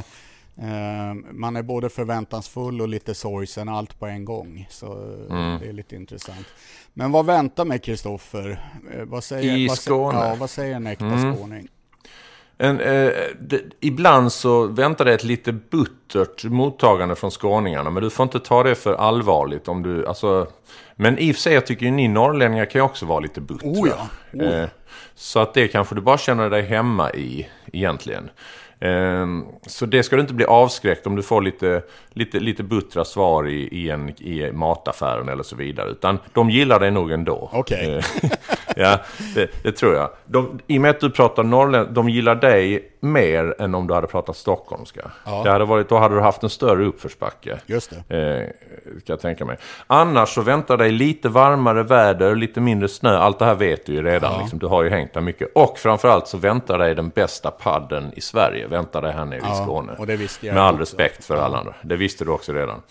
Eh, man är både förväntansfull och lite sorgsen, allt på en gång. Så mm. det är lite intressant. Men vad väntar mig Kristoffer? Eh, vad säger, I vad, Skåne? Ja, vad säger en äkta mm. skåning? En, eh, det, ibland så väntar det ett lite buttert mottagande från skåningarna. Men du får inte ta det för allvarligt. om du, alltså, Men i och för sig, jag tycker ju ni norrlänningar kan ju också vara lite buttra. Oh ja. Oh ja. Eh, så att det kanske du bara känner dig hemma i egentligen. Ehm, så det ska du inte bli avskräckt om du får lite, lite, lite buttra svar i, i, en, i mataffären eller så vidare. Utan de gillar dig nog ändå. Okej. Okay. Ehm, *laughs* ja, det, det, tror jag. De, I och med att du pratar norrländska, de gillar dig mer än om du hade pratat stockholmska. Ja. Det hade varit, då hade du haft en större uppförsbacke. Just det. Eh, kan jag tänka mig. Annars så väntar dig lite varmare väder, lite mindre snö. Allt det här vet du ju redan. Ja. Liksom, du har ju hängt där mycket. Och framförallt så väntar dig den bästa padden i Sverige. Väntar dig här nere ja, i Skåne. Och det visste jag Med all också. respekt för alla andra. Det visste du också redan.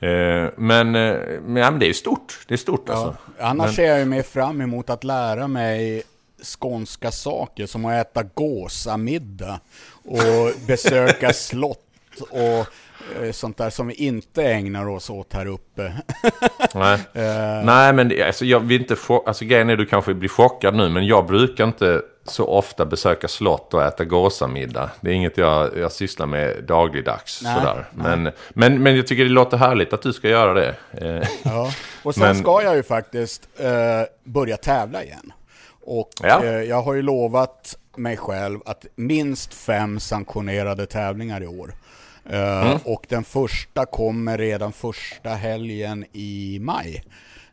Eh, men, eh, men det är stort. Det är stort alltså. Annars men... ser jag ju mer fram emot att lära mig skånska saker som att äta gåsamiddag och besöka *laughs* slott och eh, sånt där som vi inte ägnar oss åt här uppe. *laughs* Nej, uh, Nej men det, alltså, jag vill inte få, alltså grejen är du kanske blir chockad nu, men jag brukar inte så ofta besöka slott och äta gåsamiddag. Det är inget jag, jag sysslar med dagligdags. Nej, sådär. Men, nej. Men, men jag tycker det låter härligt att du ska göra det. Ja. Och sen *laughs* men, ska jag ju faktiskt uh, börja tävla igen. Och ja. eh, jag har ju lovat mig själv att minst fem sanktionerade tävlingar i år. Eh, mm. Och den första kommer redan första helgen i maj.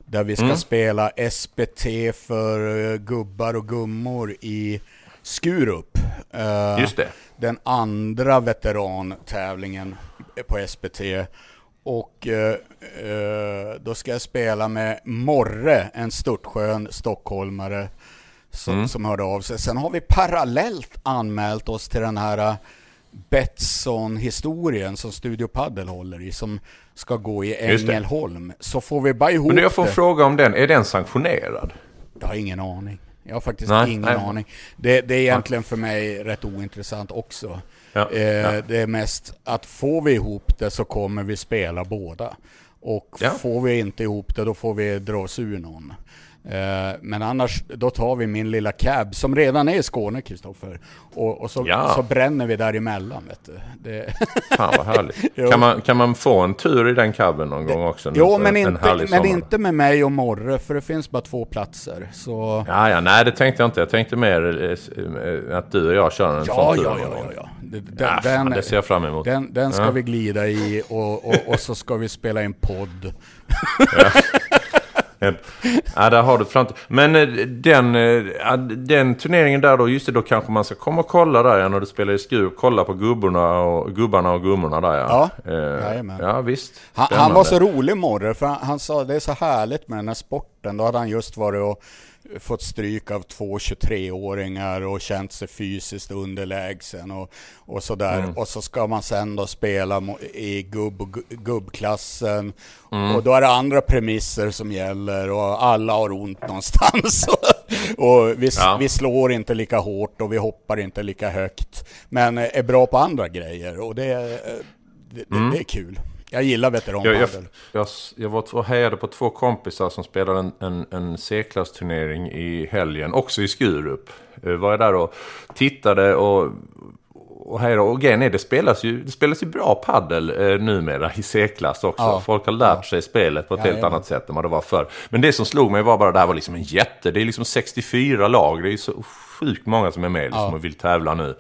Där vi ska mm. spela SPT för uh, gubbar och gummor i Skurup. Uh, Just det. Den andra veterantävlingen på SPT. Och uh, då ska jag spela med Morre, en störtskön stockholmare som, mm. som hörde av sig. Sen har vi parallellt anmält oss till den här äh, Betsson-historien som Studio Paddle håller i, som ska gå i Ängelholm. Så får vi bara ihop Men jag får det. fråga om den, är den sanktionerad? Jag har ingen aning. Jag har faktiskt nej, ingen nej. aning. Det, det, är egentligen för mig rätt ointressant också. Ja, eh, ja. Det är mest att får vi ihop det så kommer vi spela båda. Och ja. får vi inte ihop det då får vi dra oss ur någon. Eh, men annars, då tar vi min lilla cab som redan är i Skåne, Kristoffer. Och, och så, ja. så bränner vi däremellan, vet du. Det... *laughs* Fan vad härligt. *laughs* kan, man, kan man få en tur i den cabben någon gång också? Jo, men, inte, men inte med mig och Morre, för det finns bara två platser. Så... Ja, ja, nej det tänkte jag inte. Jag tänkte mer eh, att du och jag kör en ja, sån tur ja, ja, ja, ja. Den, ja, fan, det ser jag fram emot. Den, den ska ja. vi glida i och, och, och så ska vi spela in podd. Ja. *laughs* ja, där har du framtid. Men eh, den, eh, den turneringen där då, just det, då kanske man ska komma och kolla där ja, när du spelar i Skruv. Kolla på gubbarna och, gubbarna och gummorna där ja. Ja, eh, ja visst. Han, han, var så rolig Morre, för han, han sa det är så härligt med den här sporten. Då hade han just varit och fått stryk av två 23-åringar och känt sig fysiskt underlägsen och, och sådär. Mm. Och så ska man sen då spela i gubb, gubbklassen mm. och då är det andra premisser som gäller och alla har ont någonstans. *laughs* och vi, ja. vi slår inte lika hårt och vi hoppar inte lika högt. Men är bra på andra grejer och det, det, mm. det är kul. Jag gillar veteranpadel. Jag, jag, jag, jag var och hejade på två kompisar som spelade en, en, en C-klassturnering i helgen, också i Skurup. Jag var där och tittade och, och hejade. Och grejen är, det spelas ju, det spelas ju bra paddel eh, numera i C-klass också. Ja. Folk har lärt sig spelet på ett ja, helt ja. annat sätt än vad det var förr. Men det som slog mig var bara att det här var liksom en jätte, det är liksom 64 lag, det är så sjukt många som är med liksom, och vill tävla nu.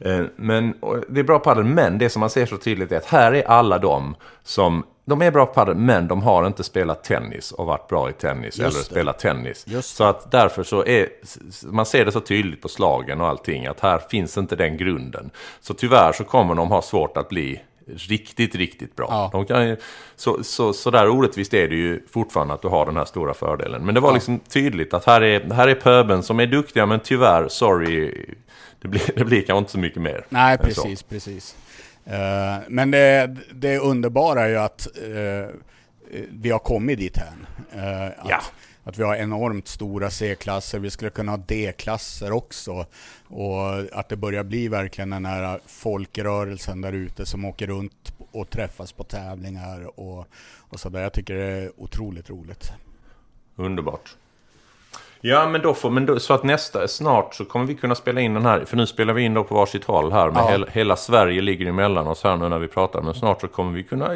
Eh, men det är bra padel, men det som man ser så tydligt är att här är alla de som de är bra på padel, men de har inte spelat tennis och varit bra i tennis eller spelat tennis. Så att därför så är, man ser det så tydligt på slagen och allting, att här finns inte den grunden. Så tyvärr så kommer de ha svårt att bli riktigt, riktigt bra. Ja. De kan, så, så, så där orättvist är det ju fortfarande att du har den här stora fördelen. Men det var ja. liksom tydligt att här är, här är pöben som är duktiga, men tyvärr, sorry, det blir, det blir kanske inte så mycket mer. Nej, precis, precis. Uh, men det, det underbara är ju att uh, vi har kommit dit hän. Uh, att, ja. att vi har enormt stora C-klasser, vi skulle kunna ha D-klasser också. Och att det börjar bli verkligen den här folkrörelsen där ute som åker runt och träffas på tävlingar och, och sådär. Jag tycker det är otroligt roligt. Underbart. Ja, men då får, men då, så att nästa, snart så kommer vi kunna spela in den här, för nu spelar vi in då på varsitt håll här, med ja. hela, hela, Sverige ligger emellan oss här nu när vi pratar, men snart så kommer vi kunna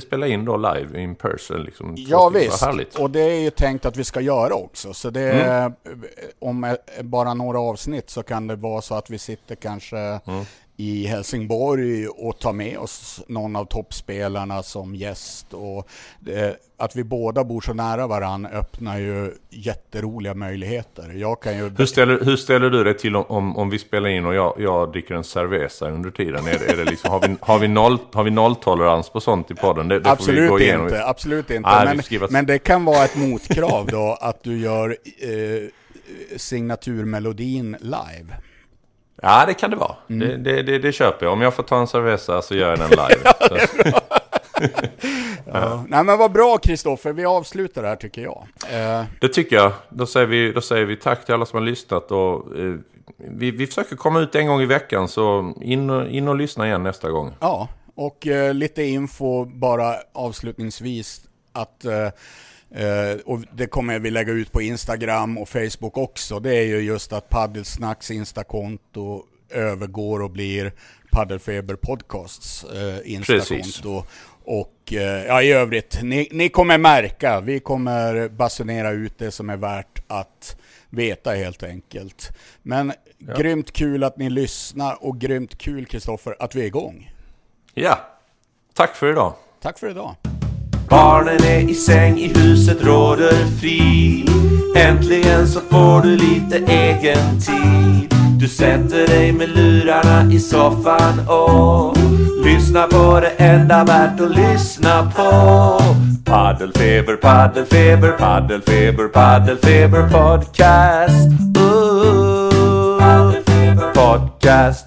spela in då live in person. Liksom, ja visst, och det är ju tänkt att vi ska göra också, så det är, mm. om bara några avsnitt så kan det vara så att vi sitter kanske mm i Helsingborg och ta med oss någon av toppspelarna som gäst. Och det, att vi båda bor så nära varandra öppnar ju jätteroliga möjligheter. Jag kan ju... hur, ställer, hur ställer du dig till om, om, vi spelar in och jag, jag dricker en cerveza under tiden? Är, är det liksom, har, vi, har, vi noll, har vi nolltolerans på sånt i podden? Det, det absolut inte, absolut inte. Ah, men, skriva... men det kan vara ett motkrav då att du gör eh, signaturmelodin live. Ja, det kan det vara. Mm. Det, det, det, det, köper jag. Om jag får ta en cerveza så gör jag den live. *laughs* ja, *laughs* ja. Nej men vad bra Kristoffer, vi avslutar här tycker jag. Eh. Det tycker jag. Då säger, vi, då säger vi tack till alla som har lyssnat. Och, eh, vi, vi försöker komma ut en gång i veckan, så in och, in och lyssna igen nästa gång. Ja, och eh, lite info bara avslutningsvis. att eh, och det kommer vi lägga ut på Instagram och Facebook också. Det är ju just att Paddelsnacks Instakonto övergår och blir Paddelfeber Podcasts uh, Instakonto. Och uh, ja, i övrigt, ni, ni, kommer märka, vi kommer basunera ut det som är värt att veta helt enkelt. Men ja. grymt kul att ni lyssnar och grymt kul Kristoffer att vi är igång. Ja, tack för idag. Tack för idag. Barnen är i säng, i huset råder frid. Äntligen så får du lite egen tid. Du sätter dig med lurarna i soffan och lyssnar på det enda värt att lyssna på. Paddelfeber, paddelfeber, paddelfeber, paddelfeber podcast. Uh, paddelfeber podcast.